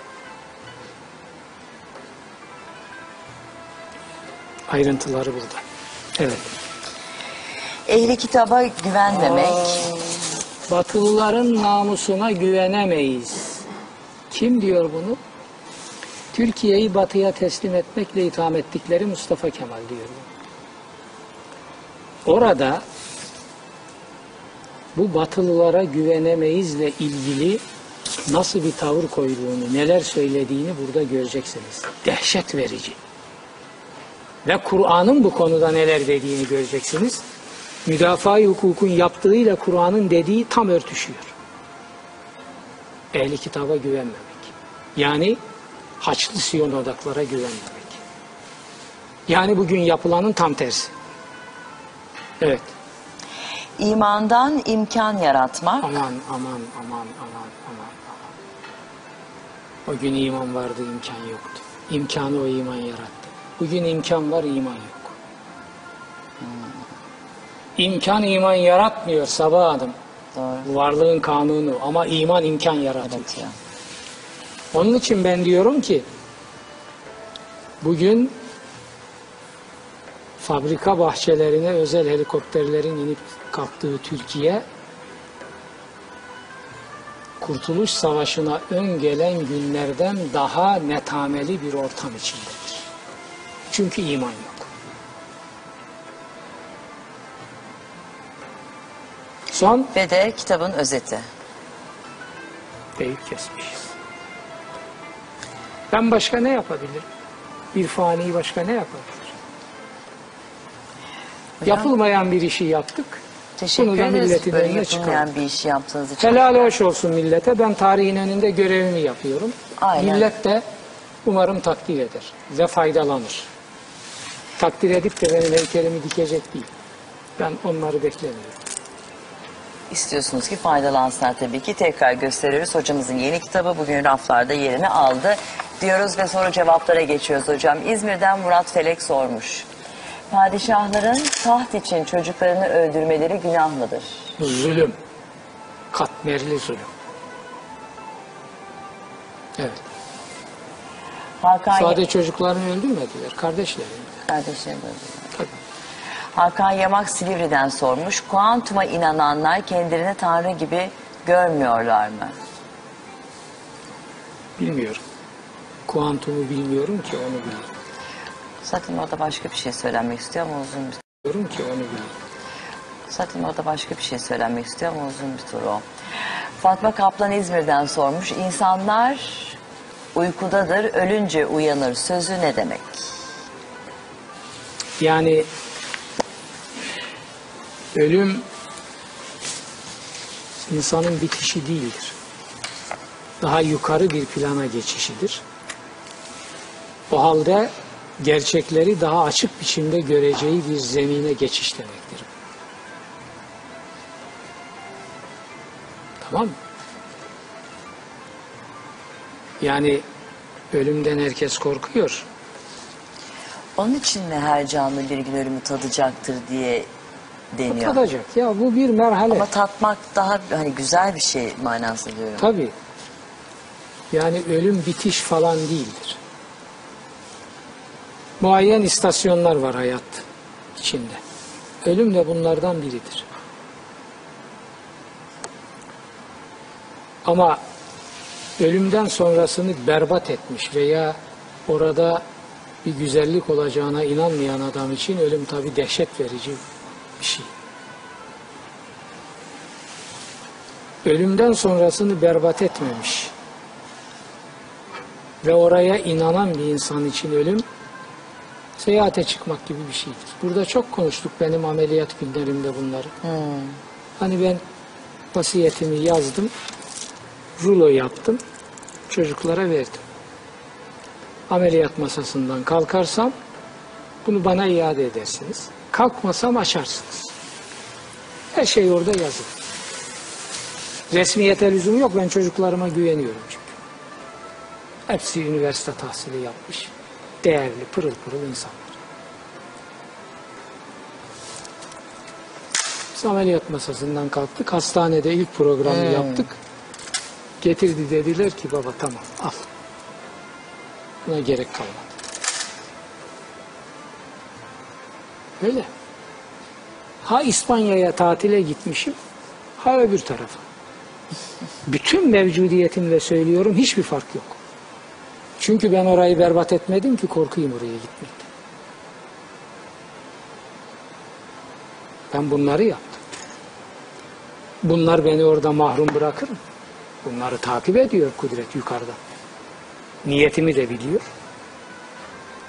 Ayrıntıları burada. Evet. ehli kitaba güvenmemek, Batılıların namusuna güvenemeyiz. Kim diyor bunu? Türkiye'yi batıya teslim etmekle itham ettikleri Mustafa Kemal diyor. Orada bu batılılara güvenemeyizle ilgili nasıl bir tavır koyduğunu, neler söylediğini burada göreceksiniz. Dehşet verici. Ve Kur'an'ın bu konuda neler dediğini göreceksiniz. Müdafaa hukukun yaptığıyla Kur'an'ın dediği tam örtüşüyor. Ehli kitaba güvenmemek. Yani Haçlı Siyon odaklara güvenmemek. Yani bugün yapılanın tam tersi. Evet. İmandan imkan yaratmak, Aman aman aman aman aman aman. O gün iman vardı imkan yoktu. İmkanı o iman yarattı. Bugün imkan var iman yok. İmkan iman yaratmıyor Sabah Hanım. Doğru. Varlığın kanunu ama iman imkan yaratıyor. Evet ya. Onun için ben diyorum ki bugün fabrika bahçelerine özel helikopterlerin inip kalktığı Türkiye Kurtuluş Savaşı'na ön gelen günlerden daha netameli bir ortam içindedir. Çünkü iman yok. Son ve de kitabın özeti. değil kesmişiz. Ben başka ne yapabilirim? Bir fani başka ne yapabilir? Hocam, Yapılmayan bir işi yaptık. Teşekkür Bunu da ederiz böyle önüne yapılmayan bir işi yaptığınız için. Helal hoş olsun millete. Ben tarihin önünde görevimi yapıyorum. Aynen. Millet de umarım takdir eder ve faydalanır. Takdir edip de benim heykelimi dikecek değil. Ben onları beklemiyorum. İstiyorsunuz ki faydalansınlar tabii ki. Tekrar gösteriyoruz. Hocamızın yeni kitabı bugün raflarda yerini aldı. Diyoruz ve soru cevaplara geçiyoruz hocam. İzmir'den Murat Felek sormuş. Padişahların taht için çocuklarını öldürmeleri günah mıdır? Zulüm. Katmerli zulüm. Evet. Hakan, Sadece çocuklarını öldürmediler. Kardeşlerini. Kardeşlerim öldürdü. Tabii. Hakan Yamak Silivri'den sormuş. Kuantuma inananlar kendilerini Tanrı gibi görmüyorlar mı? Bilmiyorum. Kuantumu bilmiyorum ki onu biliyorum. Zaten orada başka bir şey söylenmek istiyor ama uzun bir Bilmiyorum ki onu biliyorum. Zaten orada başka bir şey söylenmek istiyor ama uzun bir tur o. Fatma Kaplan İzmir'den sormuş. İnsanlar uykudadır, ölünce uyanır. Sözü ne demek? Yani ölüm insanın bitişi değildir. Daha yukarı bir plana geçişidir. O halde gerçekleri daha açık biçimde göreceği bir zemine geçiş demektir. Tamam mı? Yani ölümden herkes korkuyor. Onun için mi her canlı bir gün ölümü tadacaktır diye deniyor? Tadacak. Ya bu bir merhale. Ama tatmak daha hani güzel bir şey manası diyorum. Tabii. Yani ölüm bitiş falan değildir. Muayyen istasyonlar var hayat içinde. Ölüm de bunlardan biridir. Ama ölümden sonrasını berbat etmiş veya orada bir güzellik olacağına inanmayan adam için ölüm tabi dehşet verici bir şey. Ölümden sonrasını berbat etmemiş ve oraya inanan bir insan için ölüm seyahate çıkmak gibi bir şeydir. Burada çok konuştuk benim ameliyat günlerimde bunları. Hani ben vasiyetimi yazdım, rulo yaptım, çocuklara verdim. Ameliyat masasından kalkarsam bunu bana iade edersiniz. Kalkmasam açarsınız. Her şey orada yazılı. Resmiyete lüzum yok. Ben çocuklarıma güveniyorum çünkü. Hepsi üniversite tahsili yapmış. Değerli, pırıl pırıl insanlar. Biz ameliyat masasından kalktık. Hastanede ilk programı yaptık. Getirdi dediler ki baba tamam al. Buna gerek kalmadı. Öyle. Ha İspanya'ya tatile gitmişim, ha öbür tarafa. Bütün mevcudiyetimle söylüyorum hiçbir fark yok. Çünkü ben orayı berbat etmedim ki korkuyum oraya gitmekten. Ben bunları yaptım. Bunlar beni orada mahrum bırakır mı? Bunları takip ediyor kudret yukarıda. Niyetimi de biliyor.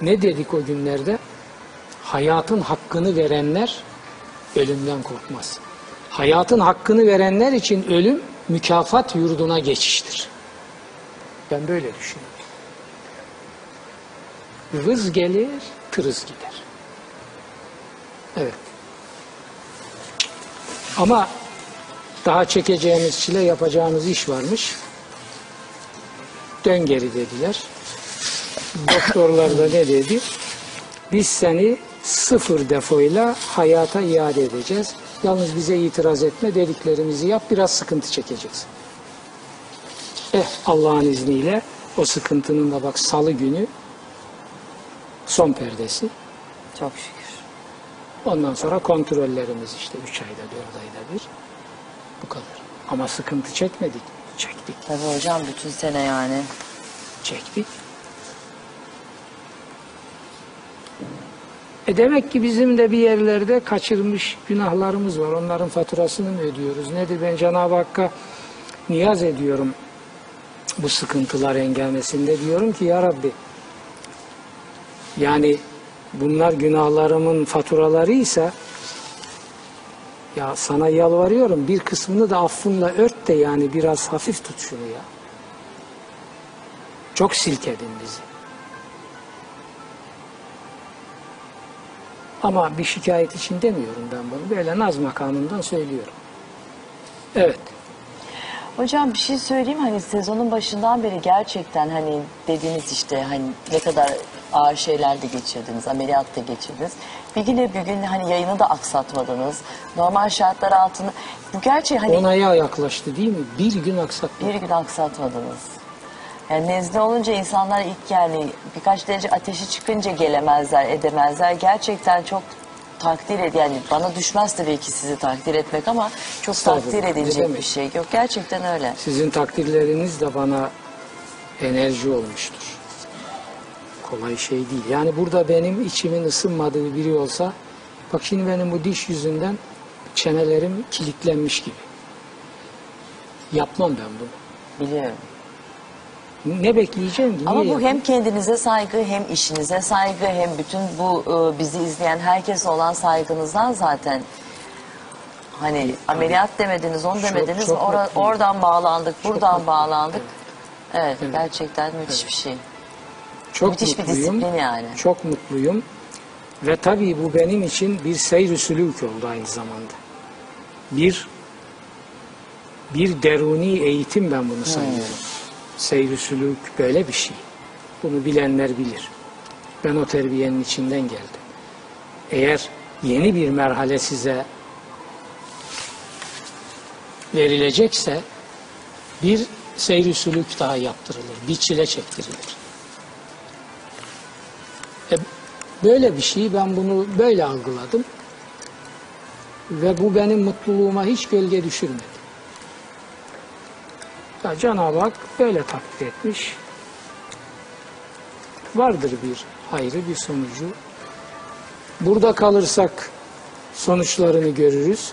Ne dedik o günlerde? Hayatın hakkını verenler ölümden korkmaz. Hayatın hakkını verenler için ölüm mükafat yurduna geçiştir. Ben böyle düşünüyorum. Vız gelir, tırız gider. Evet. Ama daha çekeceğimiz çile yapacağımız iş varmış. Dön geri dediler. Doktorlar da ne dedi? Biz seni sıfır defoyla hayata iade edeceğiz. Yalnız bize itiraz etme dediklerimizi yap biraz sıkıntı çekeceğiz. Eh Allah'ın izniyle o sıkıntının da bak salı günü son perdesi. Çok şükür. Ondan sonra kontrollerimiz işte 3 ayda 4 ayda bir. Bu kadar. Ama sıkıntı çekmedik. Çektik. Tabii hocam bütün sene yani. çektik. E demek ki bizim de bir yerlerde kaçırmış günahlarımız var. Onların faturasını mı ödüyoruz? Nedir? Ben Cenab-ı Hakk'a niyaz ediyorum bu sıkıntılar engelmesinde. Diyorum ki ya Rabbi yani bunlar günahlarımın faturalarıysa ya sana yalvarıyorum bir kısmını da affınla ört de yani biraz hafif tut şunu ya. Çok silkedin bizi. Ama bir şikayet için demiyorum ben bunu. Böyle naz makamından söylüyorum. Evet. Hocam bir şey söyleyeyim hani sezonun başından beri gerçekten hani dediğiniz işte hani ne kadar ağır şeyler de geçirdiniz, ameliyat da geçirdiniz. Bir güne bir gün hani yayını da aksatmadınız. Normal şartlar altında bu gerçi hani Onaya yaklaştı değil mi? Bir gün aksatma. bir gün aksatmadınız. Yani nezle olunca insanlar ilk yani birkaç derece ateşi çıkınca gelemezler, edemezler. Gerçekten çok takdir ed yani bana düşmez tabii ki sizi takdir etmek ama çok takdir edilecek bir şey. Yok gerçekten öyle. Sizin takdirleriniz de bana enerji olmuştur. Kolay şey değil. Yani burada benim içimin ısınmadığı biri olsa bak şimdi benim bu diş yüzünden çenelerim kilitlenmiş gibi. Yapmam ben bunu. Biliyorum. Ne bekleyeceğim ki? Ama bu hem kendinize saygı hem işinize saygı hem bütün bu e, bizi izleyen herkese olan saygınızdan zaten hani ameliyat demediniz onu Çok- demediniz çok ora- mutluyum. oradan bağlandık buradan mutluyum. bağlandık. Evet, Evet. gerçekten müthiş bir şey. Çok Müthiş bir mutluyum. disiplin yani. Çok mutluyum. Ve tabii bu benim için bir seyr-i sülük oldu aynı zamanda. Bir bir deruni eğitim ben bunu sayıyorum. Seyr-i sülük böyle bir şey. Bunu bilenler bilir. Ben o terbiyenin içinden geldim. Eğer yeni bir merhale size verilecekse bir seyr-i sülük daha yaptırılır. Bir çile çektirilir. E, böyle bir şey ben bunu böyle algıladım. Ve bu benim mutluluğuma hiç gölge düşürmedi. Ya Cenab-ı Hak böyle takdir etmiş. Vardır bir hayrı, bir sonucu. Burada kalırsak sonuçlarını görürüz.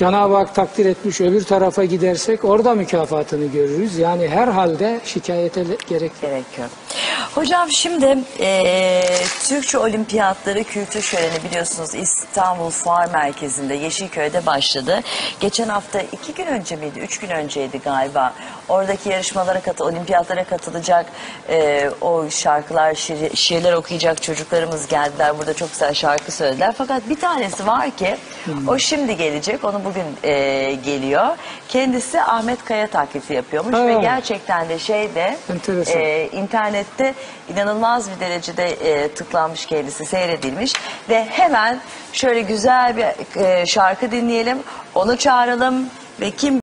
Cenab-ı Hak takdir etmiş öbür tarafa gidersek orada mükafatını görürüz. Yani her halde şikayete gerek yok. gerekiyor. Hocam şimdi eee, Türkçe Olimpiyatları Kültür Şöleni biliyorsunuz İstanbul Fuar Merkezi'nde Yeşilköy'de başladı. Geçen hafta iki gün önce miydi, üç gün önceydi galiba. Oradaki yarışmalara katı, olimpiyatlara katılacak eee, o şarkılar, şiir- şiirler okuyacak çocuklarımız geldiler. Burada çok güzel şarkı söylediler. Fakat bir tanesi var ki o şimdi gelecek, onu bugün eee, geliyor. Kendisi Ahmet Kaya taklidi yapıyormuş Ha. ve gerçekten de şeyde Enteresan. e, internette inanılmaz bir derecede e, tıklanmış kendisi seyredilmiş ve hemen şöyle güzel bir e, şarkı dinleyelim onu çağıralım ve kim